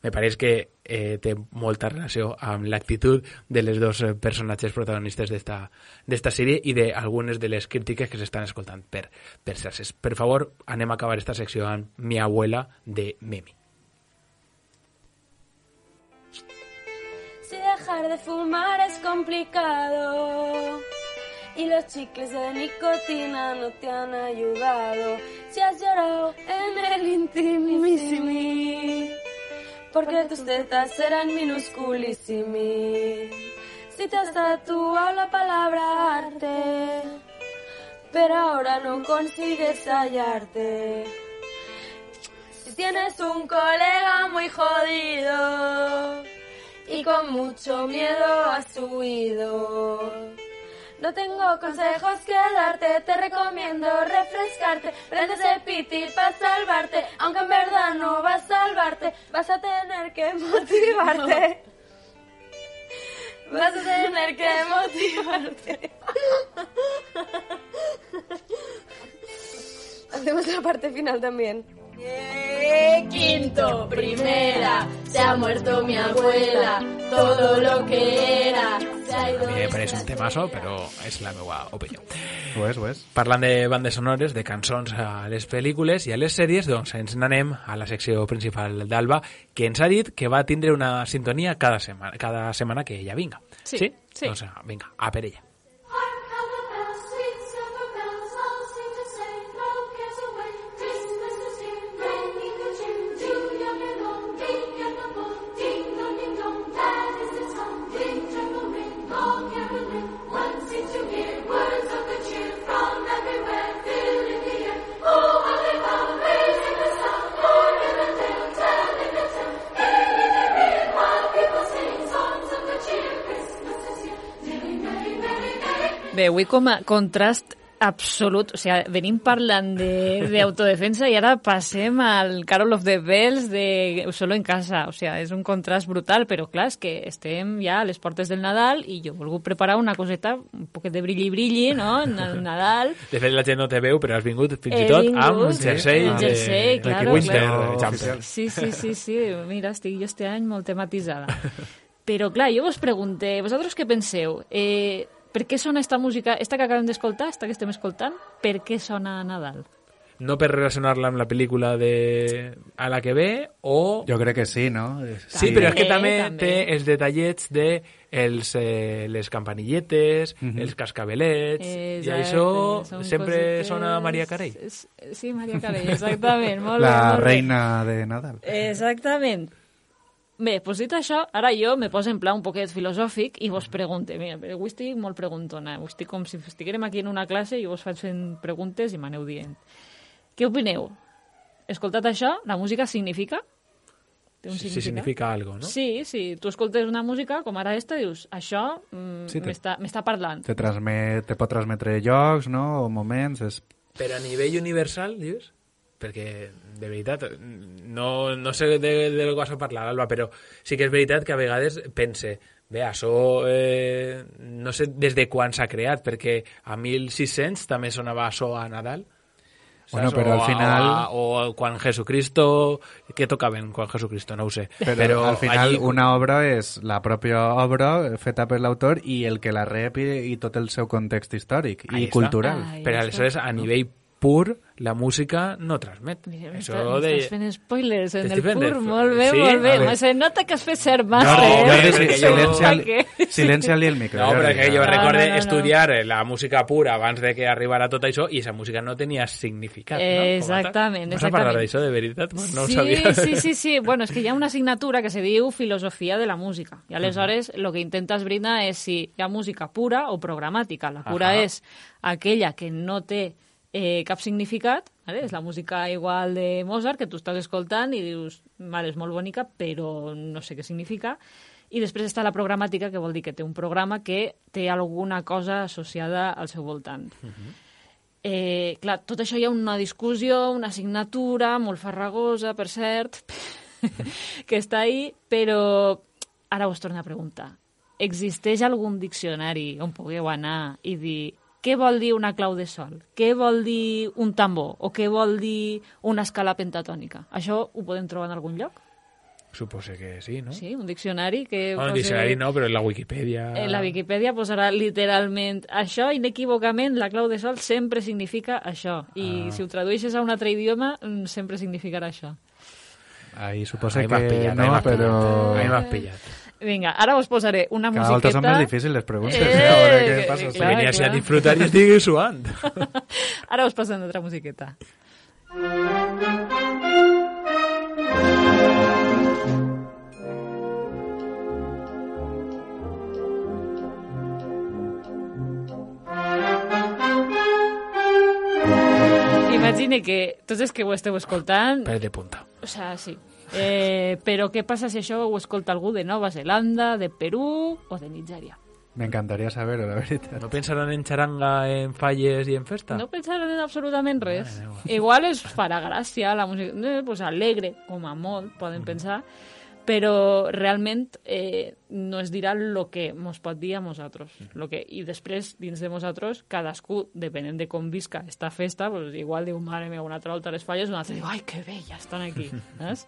Me pareix que eh, té molta relació amb l'actitud de les dos eh, personatges protagonistes d'esta d'esta sèrie i d'algunes de les crítiques que s'estan escoltant per, per. Per favor, anem a acabar esta secció amb Mi abuela de Memi. Dejar de fumar es complicado y los chicles de nicotina no te han ayudado. Si has llorado en el intimissimi, porque tus tetas eran minusculissimi. Si te has tatuado la palabra arte, pero ahora no consigues hallarte. Si tienes un colega muy jodido y con mucho miedo has huido. No tengo consejos que darte, te recomiendo refrescarte. Prende ese piti para salvarte, aunque en verdad no va a salvarte, vas a tener que motivarte. Vas a tener que motivarte. Hacemos la parte final también. Eh, quinto, primera, se ha muerto mi abuela, todo lo que era, se ha ido. A mi me pareix un temazo, però és la meva opinió. Ho és, ho és. Parlant de bandes sonores, de cançons a les pel·lícules i a les sèries, doncs ens n'anem a la secció principal d'Alba, que ens ha dit que va tindre una sintonia cada setmana, cada setmana que ella vinga. Sí, sí? sí. Doncs vinga, a per ella. Avui com a contrast absolut, o sigui, venim parlant de- d'autodefensa i ara passem al Carol of the Bells de Solo en casa, o sigui, és un contrast brutal, però clar, és que estem ja a les portes del Nadal i jo he volgut preparar una coseta, un poquet de brilli-brilli, no?, en el Nadal. De fet, la gent no te veu, però has vingut fins i tot vingut, amb un sí, jersei, de, jersei, de claro, Winter claro. Sí, sí, sí, sí, mira, estic jo este any molt tematitzada. Però clar, jo vos pregunté, vosaltres què penseu? Eh, per què sona esta música, esta que acabem d'escoltar, esta que estem escoltant, per què sona a Nadal? No per relacionar-la amb la pel·lícula de a la que ve, o... Jo crec que sí, no? Sí, però és que Eh, també, també. té els detallets de els, eh, les campanilletes, Mhm. els cascabelets, i Exacte, això són sempre cosites- sona a Maria Carey. Sí, Maria Carey, exactament. Molt bé, La molt bé. reina de Nadal. Exactament. Bé, doncs dit això, ara jo me poso en pla un poquet filosòfic i vos pregunte. Mira, però avui estic molt preguntona. Avui estic com si estiguérem aquí en una classe i vos faig fent preguntes i m'aneu dient. Què opineu? Escoltat això, la música significa? Té un Si significat? significa algo, no? Sí, sí. Tu escoltes una música com ara esta, dius, això mm, Sí, m'està m'està parlant. Te, transmet, te pot transmetre llocs, no? O moments. És... Però a nivell universal, dius? Perquè, de veritat, no, no sé de, de què vas a parlar, Alba, però sí que és veritat que a vegades pense, bé, això eh, no sé des de quan s'ha creat, perquè a 1600 també sonava això a Nadal. Bueno, però al O a- final- O, a- o quan Jesucristo... Què tocaven quan Jesucristo? No ho sé. Però, Però al final allí- una obra és la pròpia obra feta per l'autor i el que la rep i, i tot el seu context històric Ahí i està. cultural. Ahí Però aleshores, a nivell pur, la música no transmet. Mira, Això de... m'estàs fent spoilers en el pur. de- Molt bé, Sí? molt bé. Se nota que has fet ser No, màster. Jordi, eh? empaque. Silencia-li el micro. No, perquè jo No, recorde no, no, no. estudiar la música pura abans de que arribara tot això i esa música no tenia significat, no? Exactament, Vas a parlar d'això de veritat? Pues no ho sí, sabia. sí, sí, sí. Bueno, és que hi ha una assignatura que se diu filosofia de la música. I aleshores el que intenta esbrinar és si hi ha música pura o programàtica. La pura Ahà. és aquella que no té eh, cap significat, vale? és la música igual de Mozart, que tu estàs escoltant i dius, vale, és molt bonica, però no sé què significa. I després està la programàtica, que vol dir que té un programa que té alguna cosa associada al seu voltant. Eh, clar, tot això hi ha una discussió, una assignatura molt farragosa, per cert, que està ahí, però ara us torno a preguntar. Existeix algun diccionari on pugueu anar i dir què vol dir una clau de sol? Què vol dir un tambor? O què vol dir una escala pentatònica? Això ho podem trobar en algun lloc? Supose que sí, no? Sí, un diccionari que... Bueno, posi- diccionari no, però en la Wikipedia... en la Viquipèdia posarà literalment això, inequívocament, la clau de sol sempre significa això. I Ah. si ho tradueixes a un altre idioma, mm, sempre significarà això. Ahí supose Ahí que pillat, ahí no, m'has però... Ahí m'has pillat. Vinga, ara us posaré una Cada volta musiqueta... són més difícils les preguntes. Eh, eh? A veure què que- passa. clar, Venia així a clar. disfrutar i estic suant. Ara us passem una altra musiqueta. Imagine que tots els que ho esteu escoltant Per de punta. O sea, sí. Eh, però què passa si això ho escolta algú de Nova Zelanda, de Perú o de Nigèria? M'encantaria saber-ho, la veritat. No pensaran en xaranga, en falles i en festa? No pensaran en absolutament res. Igual es farà gràcia la música, eh, pues alegre, com a molt, poden pensar, però realment eh, no es dirà el que mos pot dir a nosaltres. Lo que, I després, dins de nosaltres, cadascú, depenent de com visca esta festa, pues, igual diu, mare meva, una altra volta les falles, un altre diu, ai, que bé, ja estan aquí. Saps?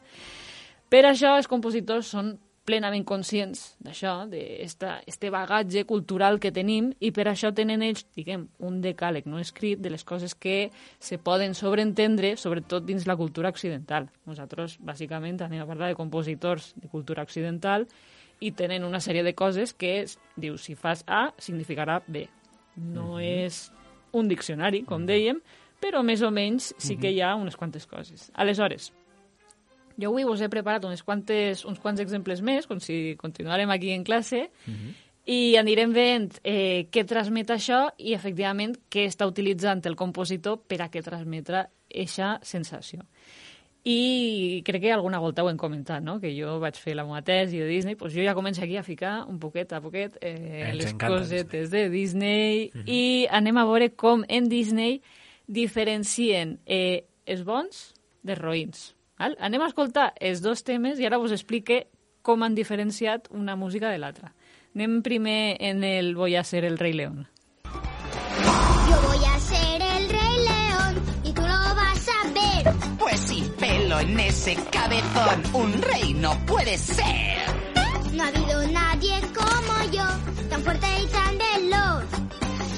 Per això els compositors són plenament conscients d'això, d'este bagatge cultural que tenim, i per això tenen ells, diguem, un decàleg no escrit de les coses que se poden sobreentendre, sobretot dins la cultura occidental. Nosaltres, bàsicament, anem a parlar de compositors de cultura occidental i tenen una sèrie de coses que, es- diu, si fas A, significarà B. No és un diccionari, com dèiem, però més o menys sí que hi ha unes quantes coses. Aleshores, jo avui us he preparat unes quantes, uns quants exemples més, com si continuarem aquí en classe, i anirem veient eh, què transmet això i, efectivament, què està utilitzant el compositor per a què transmetre eixa sensació. i crec que alguna volta ho hem comentat, no? que jo vaig fer la meva tesi de Disney, doncs jo ja començo aquí a ficar un poquet a poquet eh, Ens les cosetes de Disney i anem a veure com en Disney diferencien eh, els bons dels roïns. Val? Anem a escoltar els dos temes i ara us explique com han diferenciat una música de l'altra. Anem primer en el Voy a ser el Rei León. Yo voy a ser el rey león y tú lo vas a ver. Pues sí, pelo en ese cabezón, un rey no puede ser. No ha habido nadie como yo, tan fuerte y tan veloz.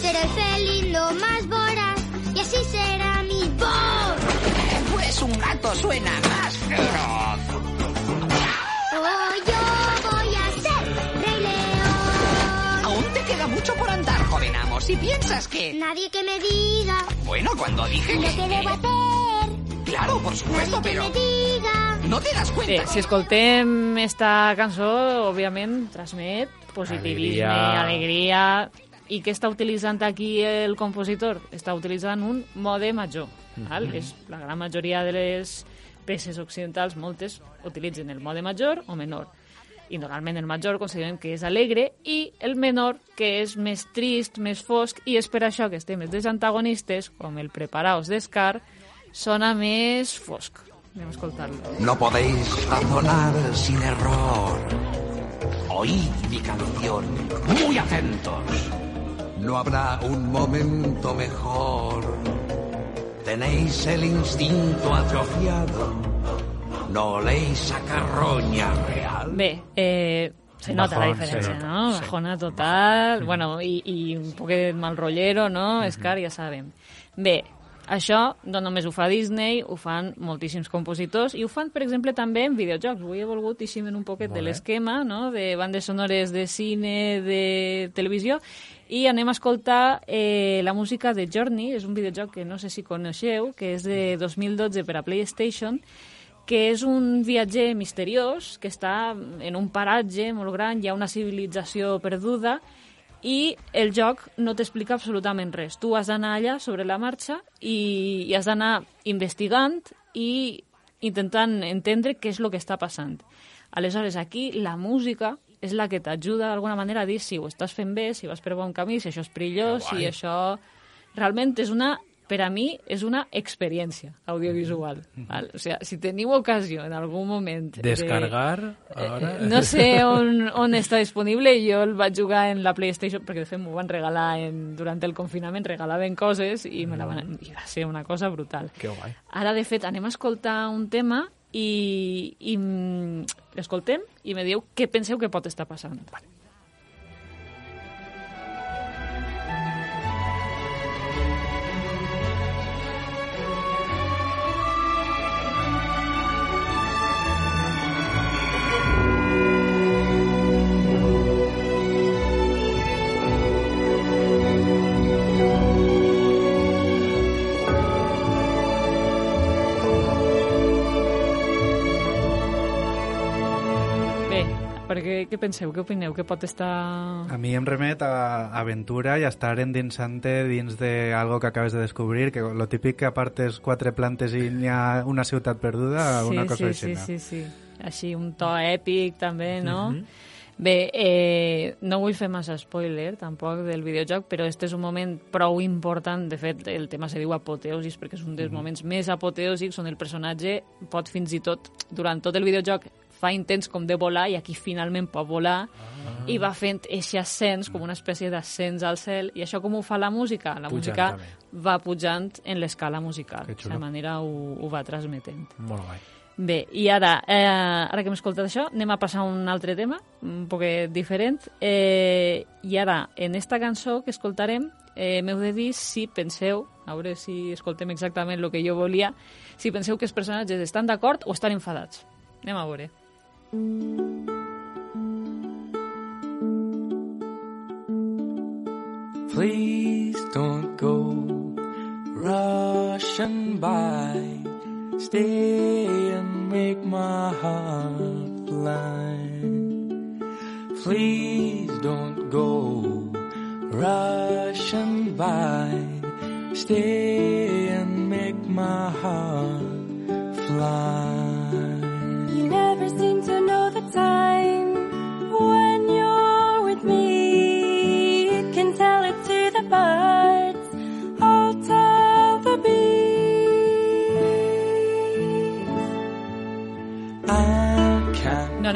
Seré el felino más voraz y así será mi voz. Pues un gato suena. Oh, yo voy a ser rey león. Aún te queda mucho por andar, joven amo. Si piensas que... Nadie que me diga Bueno, cuando dije lo que que... debo hacer. Claro, por supuesto, Nadie que pero... me diga. No te das cuenta. Bé, si escoltem esta cançó, òbviament, transmet positivisme, Alegria. alegria... I què està utilitzant aquí el compositor? Està utilitzant un mode major. Val? És, la gran majoria de les peces occidentals, moltes, utilitzen el mode major o menor. I normalment el major considerem que és alegre i el menor que és més trist, més fosc, i és per això que els temes dels antagonistes, com el Preparaos d'Escar, sona més fosc. Anem a escoltar-lo. No podéis razonar sin error. Oíd mi canción, muy atentos. No habrá un momento mejor. Tenéis el instinto atrofiado. No oléis a carroña real. Bé, eh, se nota la Bajón, diferència, sí. ¿no? Sí. Bajona total, bueno, i, i un poquet mal rollero, no? Scar, ja sabem. Bé, això no només ho fa Disney, ho fan moltíssims compositors i ho fan, per exemple, també en videojocs. Avui he volgut eixir un poquet Molt de l'esquema, no?, de bandes sonores de cine, de televisió, i anem a escoltar eh, la música de Journey, és un videojoc que no sé si coneixeu, que és de 2012 per a PlayStation, que és un viatger misteriós que està en un paratge molt gran, hi ha una civilització perduda i el joc no t'explica absolutament res. Tu has d'anar allà sobre la marxa i, i has d'anar investigant i intentant entendre què és el que està passant. Aleshores, aquí la música és la que t'ajuda d'alguna manera a dir si ho estàs fent bé, si vas per bon camí, si això és perillós, si això... Realment és una per a mi és una experiència audiovisual. Val? O sigui, si teniu ocasió en algun moment... de- Descargar, ara... Eh, No sé on, on està disponible, jo el vaig jugar en la PlayStation, perquè de fet m'ho van regalar en, durant el confinament, regalaven coses i me la van... I va ser una cosa brutal. Que guai. Ara, de fet, anem a escoltar un tema i, i mm, l'escoltem i me dieu què penseu que pot estar passant. Vale. Què penseu, què opineu, què pot estar... A mi em remet a aventura i a estar endinsant-te dins de algo que acabes de descobrir, que lo típic que apartes quatre plantes i n'hi ha una ciutat perduda, una cosa sí, així. sí, sí, sí. Així, un to èpic, també, no? Mhm. Bé, eh, no vull fer massa spoiler, tampoc, del videojoc, però este és un moment prou important. De fet, el tema se diu apoteosis, perquè és un dels Mhm. moments més apoteòsics on el personatge pot fins i tot, durant tot el videojoc, fa intents com de volar i aquí finalment pot volar Ah. i va fent eixe ascens, com una espècie d'ascens al cel. I això com ho fa la música? La Pujant, música també. va pujant en l'escala musical. De manera ho, ho va transmetent. Molt guai. Bé, i ara, eh, ara que hem escoltat això, anem a passar a un altre tema, un poquet diferent. Eh, I ara, en esta cançó que escoltarem, eh, m'heu de dir si penseu, a veure si escoltem exactament el que jo volia, si penseu que els personatges estan d'acord o estan enfadats. Anem a veure. Please don't go rushing by. Stay and make my heart blind. Please don't go rushing by. Stay and make my heart line.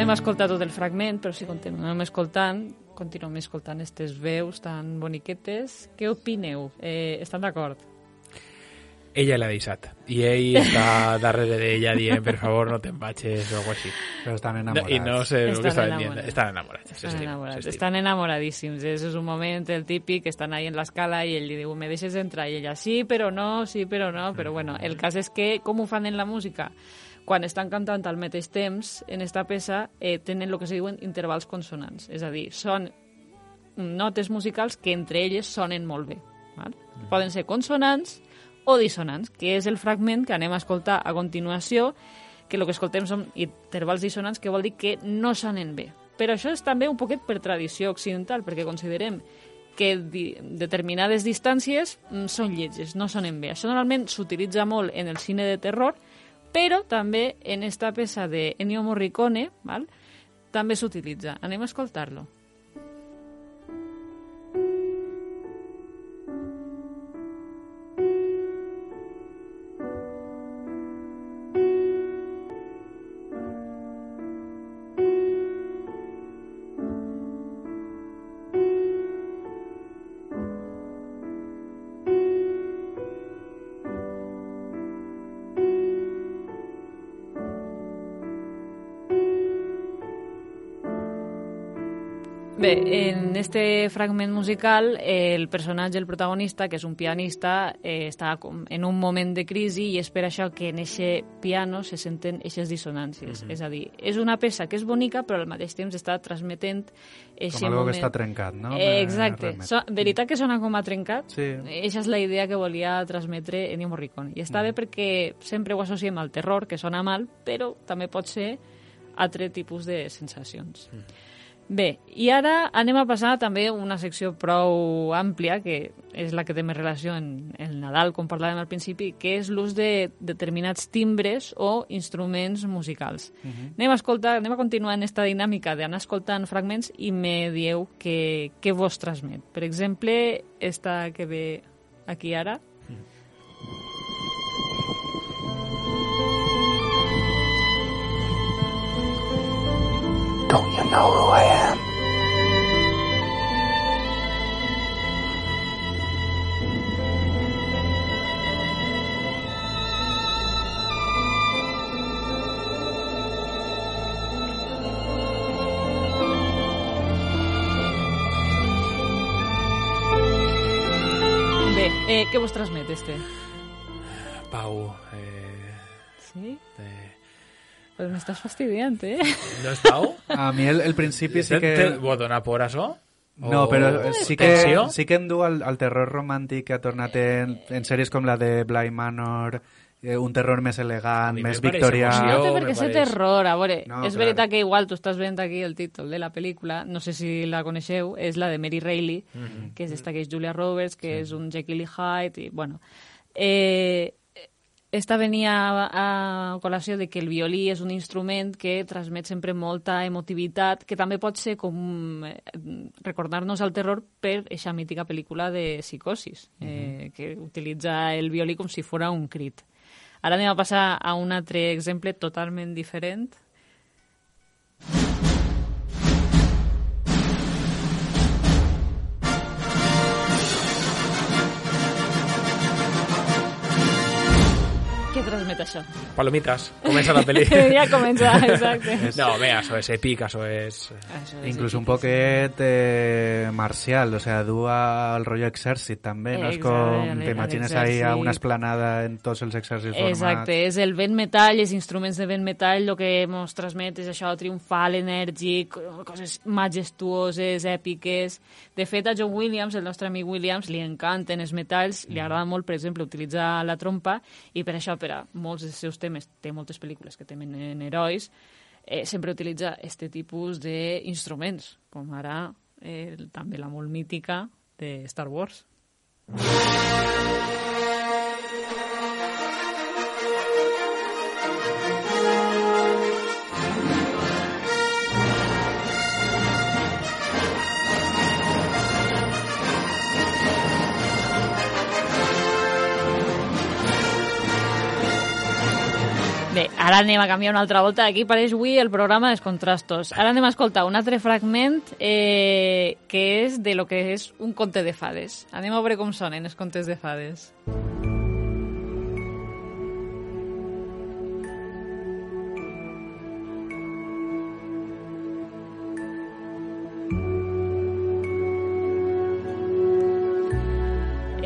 Anem a escoltar tot el fragment, però si continuem escoltant, continuem escoltant aquestes veus tan boniquetes. Què opineu? Eh, estan d'acord? Ella l'ha deixat. I ell està darrere d'ella dient, per favor, no te'n vagis o alguna així. Però estan No, I no sé el que Estan estaven dient. enamorats. Estan enamorats. Estan enamorats. Estan enamoradíssims. És, és un moment, el típic, estan ahí en l'escala i ell li diu, me deixes entrar? I ella, sí, però no, sí, però no. Però bueno, el cas és que, com ho fan en la música? Quan estan cantant al mateix temps, en esta peça, eh, tenen el que se diuen intervals consonants. És a dir, són notes musicals que entre elles sonen molt bé. Val? Poden ser consonants o dissonants, que és el fragment que anem a escoltar a continuació, que el que escoltem són intervals dissonants, que vol dir que no sonen bé. Però això és també un poquet per tradició occidental, perquè considerem que determinades distàncies mm, són lletges, no sonen bé. Això normalment s'utilitza molt en el cine de terror, però també en esta peça de Ennio Morricone, val? també s'utilitza. Anem a escoltar-lo. Bé, en este fragment musical, eh, el personatge, el protagonista, que és un pianista, eh, està com en un moment de crisi i és per això que en eixe piano se senten eixes dissonàncies. Mhm. És a dir, és una peça que és bonica, però al mateix temps està transmetent eixe Com algo moment... que està trencat, no? Eh, Me exacte. So, veritat que sona com a trencat? Sí. Eixa és la idea que volia transmetre Ennio Morricone. I està bé perquè sempre ho associem al terror, que sona mal, però també pot ser altre tipus de sensacions. Bé, i ara anem a passar també una secció prou àmplia, que és la que té més relació en el Nadal, com parlàvem al principi, que és l'ús de determinats timbres o instruments musicals. Mhm. Anem a escoltar, anem a continuar en esta dinàmica d'anar escoltant fragments i me dieu què, què vos transmet. Per exemple, esta que ve aquí ara, Don't you know who I am? Bé, eh, què vos transmet este? Pau, eh, Sí? Eh, Pues m'estàs fastidiant, eh? no és Pau? A mi el, el principi sí Te- que... te- Vol donar por això? No, O però sí que, tensió? sí que em du al, al terror romàntic que ha tornat en, en sèries com la de Bly Manor, eh, un terror més elegant, més me victorià... No té me per què ser terror, a veure, No, és clar. veritat que igual tu estàs veient aquí el títol de la pel·lícula, no sé si la coneixeu, és la de Mary Reilly, Mhm. que és esta que és Julia Roberts, que és un Jekyll y Hyde, i bueno... Eh, esta venia a, a col·lació de que el violí és un instrument que transmet sempre molta emotivitat, que també pot ser com eh, recordar-nos el terror per eixa mítica pel·lícula de Psicosis, eh, que utilitza el violí com si fora un crit. Ara anem a passar a un altre exemple totalment diferent. Transmet això? Palomitas. Comença la pel·li. ja comença, exacte. No, bé, això és èpic, això és... Això és Inclús un poquet eh, marcial, o sea, du al rollo exèrcit també, no és com t'imagines ahí a una esplanada en tots els exèrcits formats. Exacte, és el vent metall, els instruments de vent metall, el que ens transmet és això triomfal, enèrgic, coses majestuoses, èpiques. De fet, a John Williams, el nostre amic Williams, li encanten els metalls, li agrada molt, per exemple, utilitzar la trompa, i per això, per a molts dels seus temes, té moltes pel·lícules que tenen herois, eh, sempre utilitza este tipus d'instruments, com ara eh, també la molt mítica de Star Wars. Ara anem a canviar una altra volta. Aquí pareix avui el programa dels contrastos. Ara anem a escoltar un altre fragment eh, que és de lo que és un conte de fades. Anem a veure com sonen els contes de fades.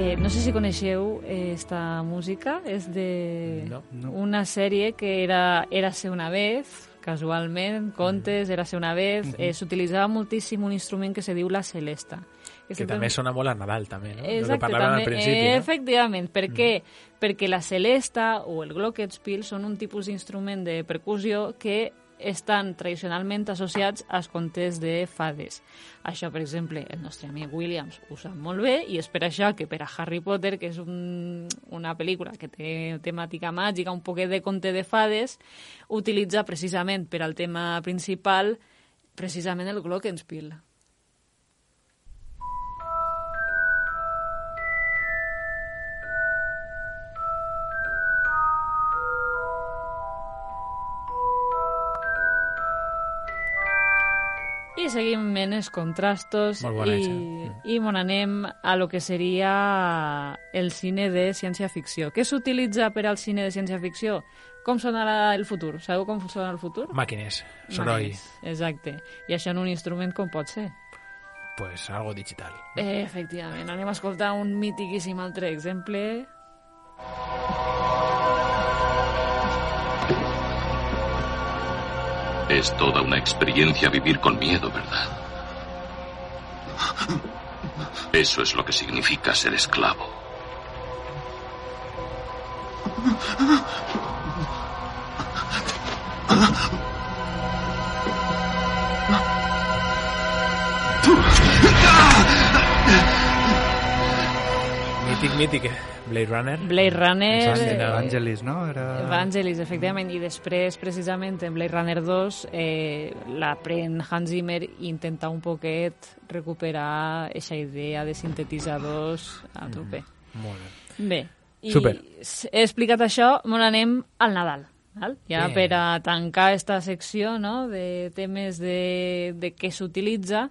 Eh, no sé si coneixeu eh, esta música, és de No. No. una sèrie que era Érase una vez, casualment, contes, Érase una vez, eh, s'utilitzava moltíssim un instrument que se diu la celesta. Que sempre- també sona molt a Nadal, també, no? Que Exacte, parlàvem al també, principi, eh, no? efectivament. Per què? Perquè la celesta o el glockenspiel són un tipus d'instrument de percussió que estan tradicionalment associats als contes de fades. Això, per exemple, el nostre amic Williams ho sap molt bé i és per això que per a Harry Potter, que és un, una pel·lícula que té temàtica màgica, un poquet de conte de fades, utilitza precisament per al tema principal precisament el glockenspiel. I seguim en els contrastos bona i, i mon anem a lo que seria el cine de ciència-ficció. Què s'utilitza per al cine de ciència-ficció? Com sonarà el futur? Sabeu com sonarà el futur? Màquines, soroll, Màquines, Exacte. I això en un instrument com pot ser? pues algo digital. Eh, efectivament. Anem a escoltar un mitiquíssim altre exemple. Es toda una experiencia vivir con miedo, ¿verdad? Eso es lo que significa ser esclavo. Eh? Blade Runner. Blade Runner... Exacte, eh, Evangelis, no? Era... Evangelis, efectivament, i després, precisament, en Blade Runner 2, eh, la pren Hans Zimmer i intenta un poquet recuperar aquesta idea de sintetitzadors a tope. Molt bé. Bé, i Super. he explicat això, molt anem al Nadal. Val? Ja Bien. per a tancar esta secció no, de temes de, de què s'utilitza,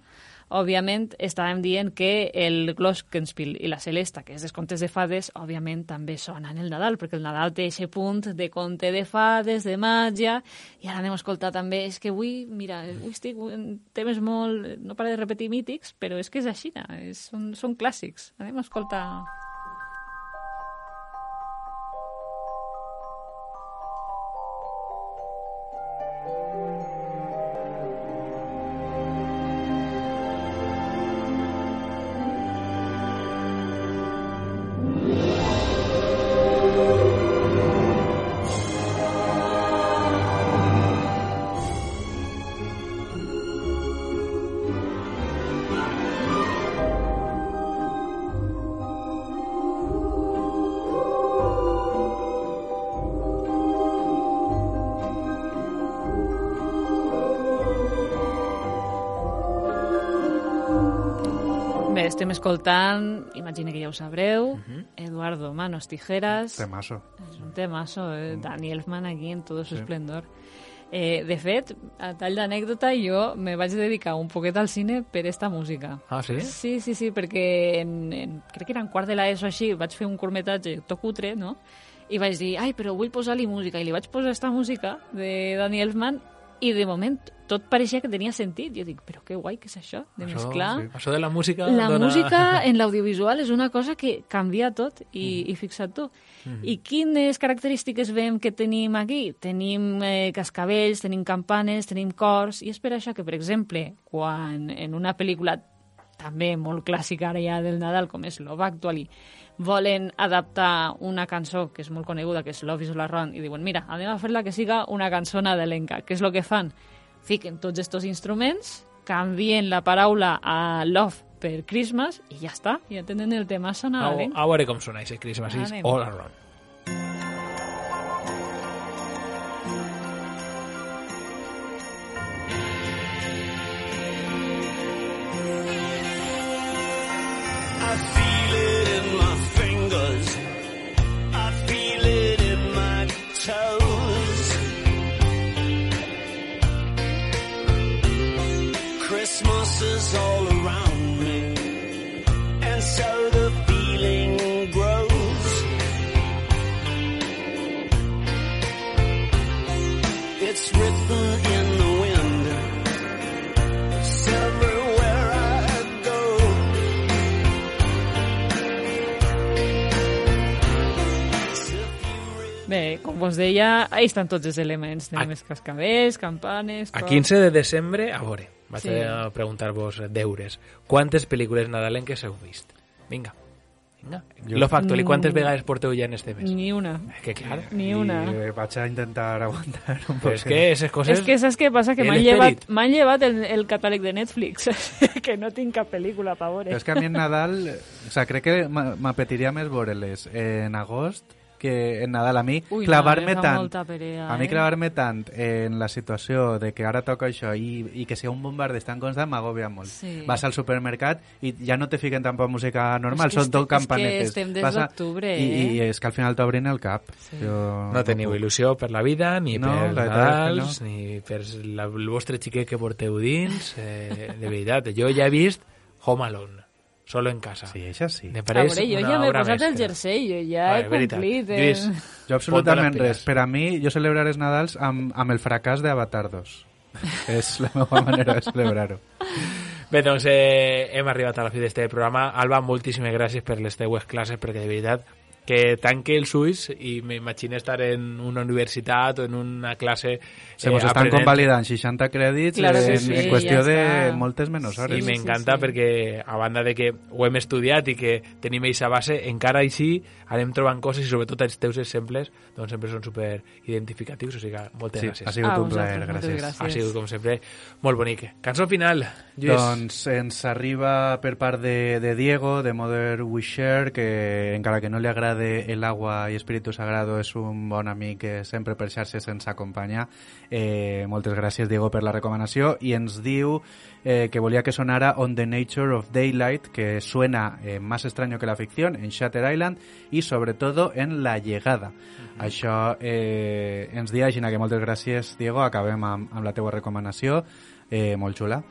òbviament estàvem dient que el Glockenspiel i la Celesta, que és dels contes de fades, òbviament també sonen el Nadal, perquè el Nadal té aquest punt de conte de fades, de màgia, i ara anem a escoltar també, és que avui, mira, avui estic en temes molt, no pare de repetir mítics, però és que és així, és, són, són clàssics. Anem a escoltar... escoltant, imagino que ja ho sabreu, Eduardo Manos Tijeras. Temazo. És un temazo, eh? Mm. Danny Elfman aquí en todo su Sí. esplendor. Eh, de fet, a tall d'anècdota, jo me vaig dedicar un poquet al cine per esta música. Ah, sí? Sí, sí, sí, perquè en, en, crec que era en quart de l'ESO així, vaig fer un curtmetratge to cutre, no? I vaig dir, ai, però vull posar-li música. I li vaig posar esta música de Danny Elfman i de moment tot pareixia que tenia sentit. Jo dic, però que guai que és això, de Això, mesclar... sí. Això de la música... La dona... música en l'audiovisual és una cosa que canvia tot i, i fixa't tu. Mhm. I quines característiques veiem que tenim aquí? Tenim eh, cascabells, tenim campanes, tenim cors, i és per això que, per exemple, quan en una pel·lícula també molt clàssica ara ja del Nadal, com és Love Actually, volen adaptar una cançó que és molt coneguda, que és Love is all around, i diuen, mira, anem a fer-la que siga una cançó nadalenca. Què és el que fan? Fiquen tots estos instruments, canvien la paraula a Love per Christmas i ja està, ja tenen el tema A, nadalenc. a veure com sona aquest Christmas is Anem. all around. voices all around me. And so the feeling grows. It's written in the wind. Everywhere I go. Bé, com vos deia, ahí estan tots els elements. Tenim a... els cascabells, campanes... Tot. A 15 de desembre, a veure, vaig Sí. a preguntar-vos deures. Quantes pel·lícules nadalenques heu vist? Vinga. Vinga. Jo- Lo Factual, i quantes Mm. vegades porteu ja en este mes? Ni una. Que clar. Ni una. I eh, vaig a intentar aguantar un poc. és que esas coses... És que saps què passa? Que m'han llevat, m'han llevat el, el catàleg de Netflix, que no tinc cap pel·lícula veure. Però és que a mi en Nadal, o sea, crec que m'a- m'apetiria més veure-les en agost que en Nadal. A mi Ui, clavar-me Nadal fa tant, perea, a mi eh? clavar-me tant en la situació de que ara toca això i, i que sigui un bombardeig tan constant m'agobia molt. Sí. Vas al supermercat i ja no te fiquen tampoc música normal, són tot este- és que campanetes. estem des d'octubre, I, I eh? és que al final t'obrin el cap. Jo No teniu il·lusió per la vida, ni No, per que Nadals, ni per la, el vostre xiquet que porteu dins. Eh, de veritat, jo ja he vist Home Alone, solo en casa. Sí, això sí. Me A pareix veure, jo ja m'he posat el jersei, jo ja Vale, he complit. Lluís, Eh? Jo absolutament res. Per a mi, jo celebrar els Nadals amb, amb el fracàs d'Avatar 2. és la meva manera de celebrar-ho. Bé, doncs eh, hem arribat a la fi d'este programa. Alba, moltíssimes gràcies per les teues classes, perquè de veritat que tanque els ulls i m'imagino estar en una universitat o en una classe Se mos estan convalidant 60 crèdits Claro que en, sí, en qüestió ja de està. moltes menys I hores. m'encanta perquè, a banda de que ho hem estudiat i que tenim aquesta base, encara així anem trobant coses i sobretot els teus exemples doncs sempre són super identificatius, o sigui, moltes Sí, gràcies. ha sigut A un plaer, gràcies. gràcies. Ha sigut, com sempre, molt bonic. Cançó final, Lluís. Doncs ens arriba per part de, de Diego, de Mother Wisher, que encara que no li agrade el agua i Espíritu Sagrado és un bon amic que sempre per xarxes ens acompanya. Eh, moltes gràcies, Diego, per la recomanació. I ens diu eh, que volia que sonara On the Nature of Daylight, que suena eh, más extraño que la ficción, en Shatter Island y sobre todo en La Llegada. Això eh, ens dia, així que moltes gràcies, Diego. Acabem amb, amb la teua recomanació, eh, molt xula.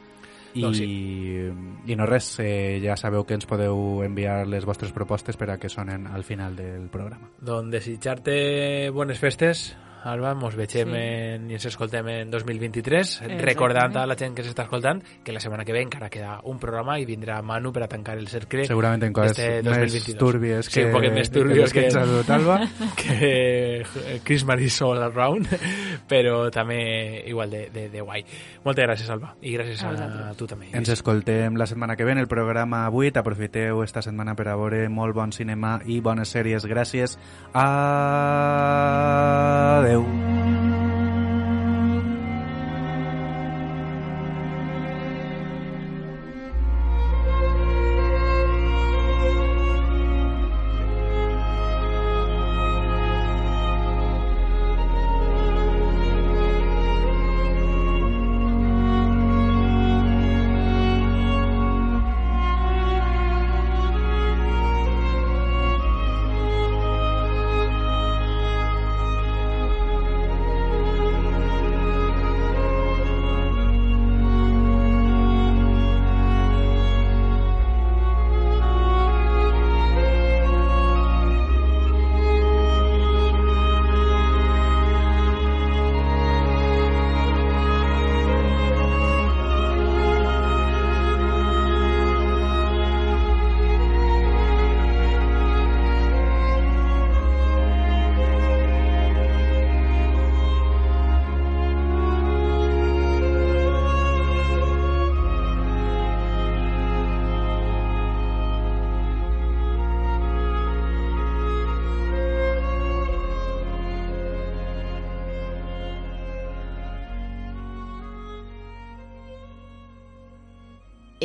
I, Doncs I no res, eh, ja sabeu que ens podeu enviar les vostres propostes per a que sonen al final del programa. Doncs desitjar-te bones festes, Alba, mos vegem Sí. en, i ens escoltem en 2023, Exactament. recordant a la gent que s'està escoltant que la setmana que ve encara queda un programa i vindrà Manu per a tancar el cercle Segurament en coses d'este més 2022. turbies sí, que- un poquet més que que ha dut Alba. que Christmas is all around però també igual de, de, de guai moltes gràcies Alba i gràcies A a, tu també Ens escoltem la setmana que ve en el programa 8. Aprofiteu esta setmana per a veure molt bon cinema i bones sèries. Gràcies. 有。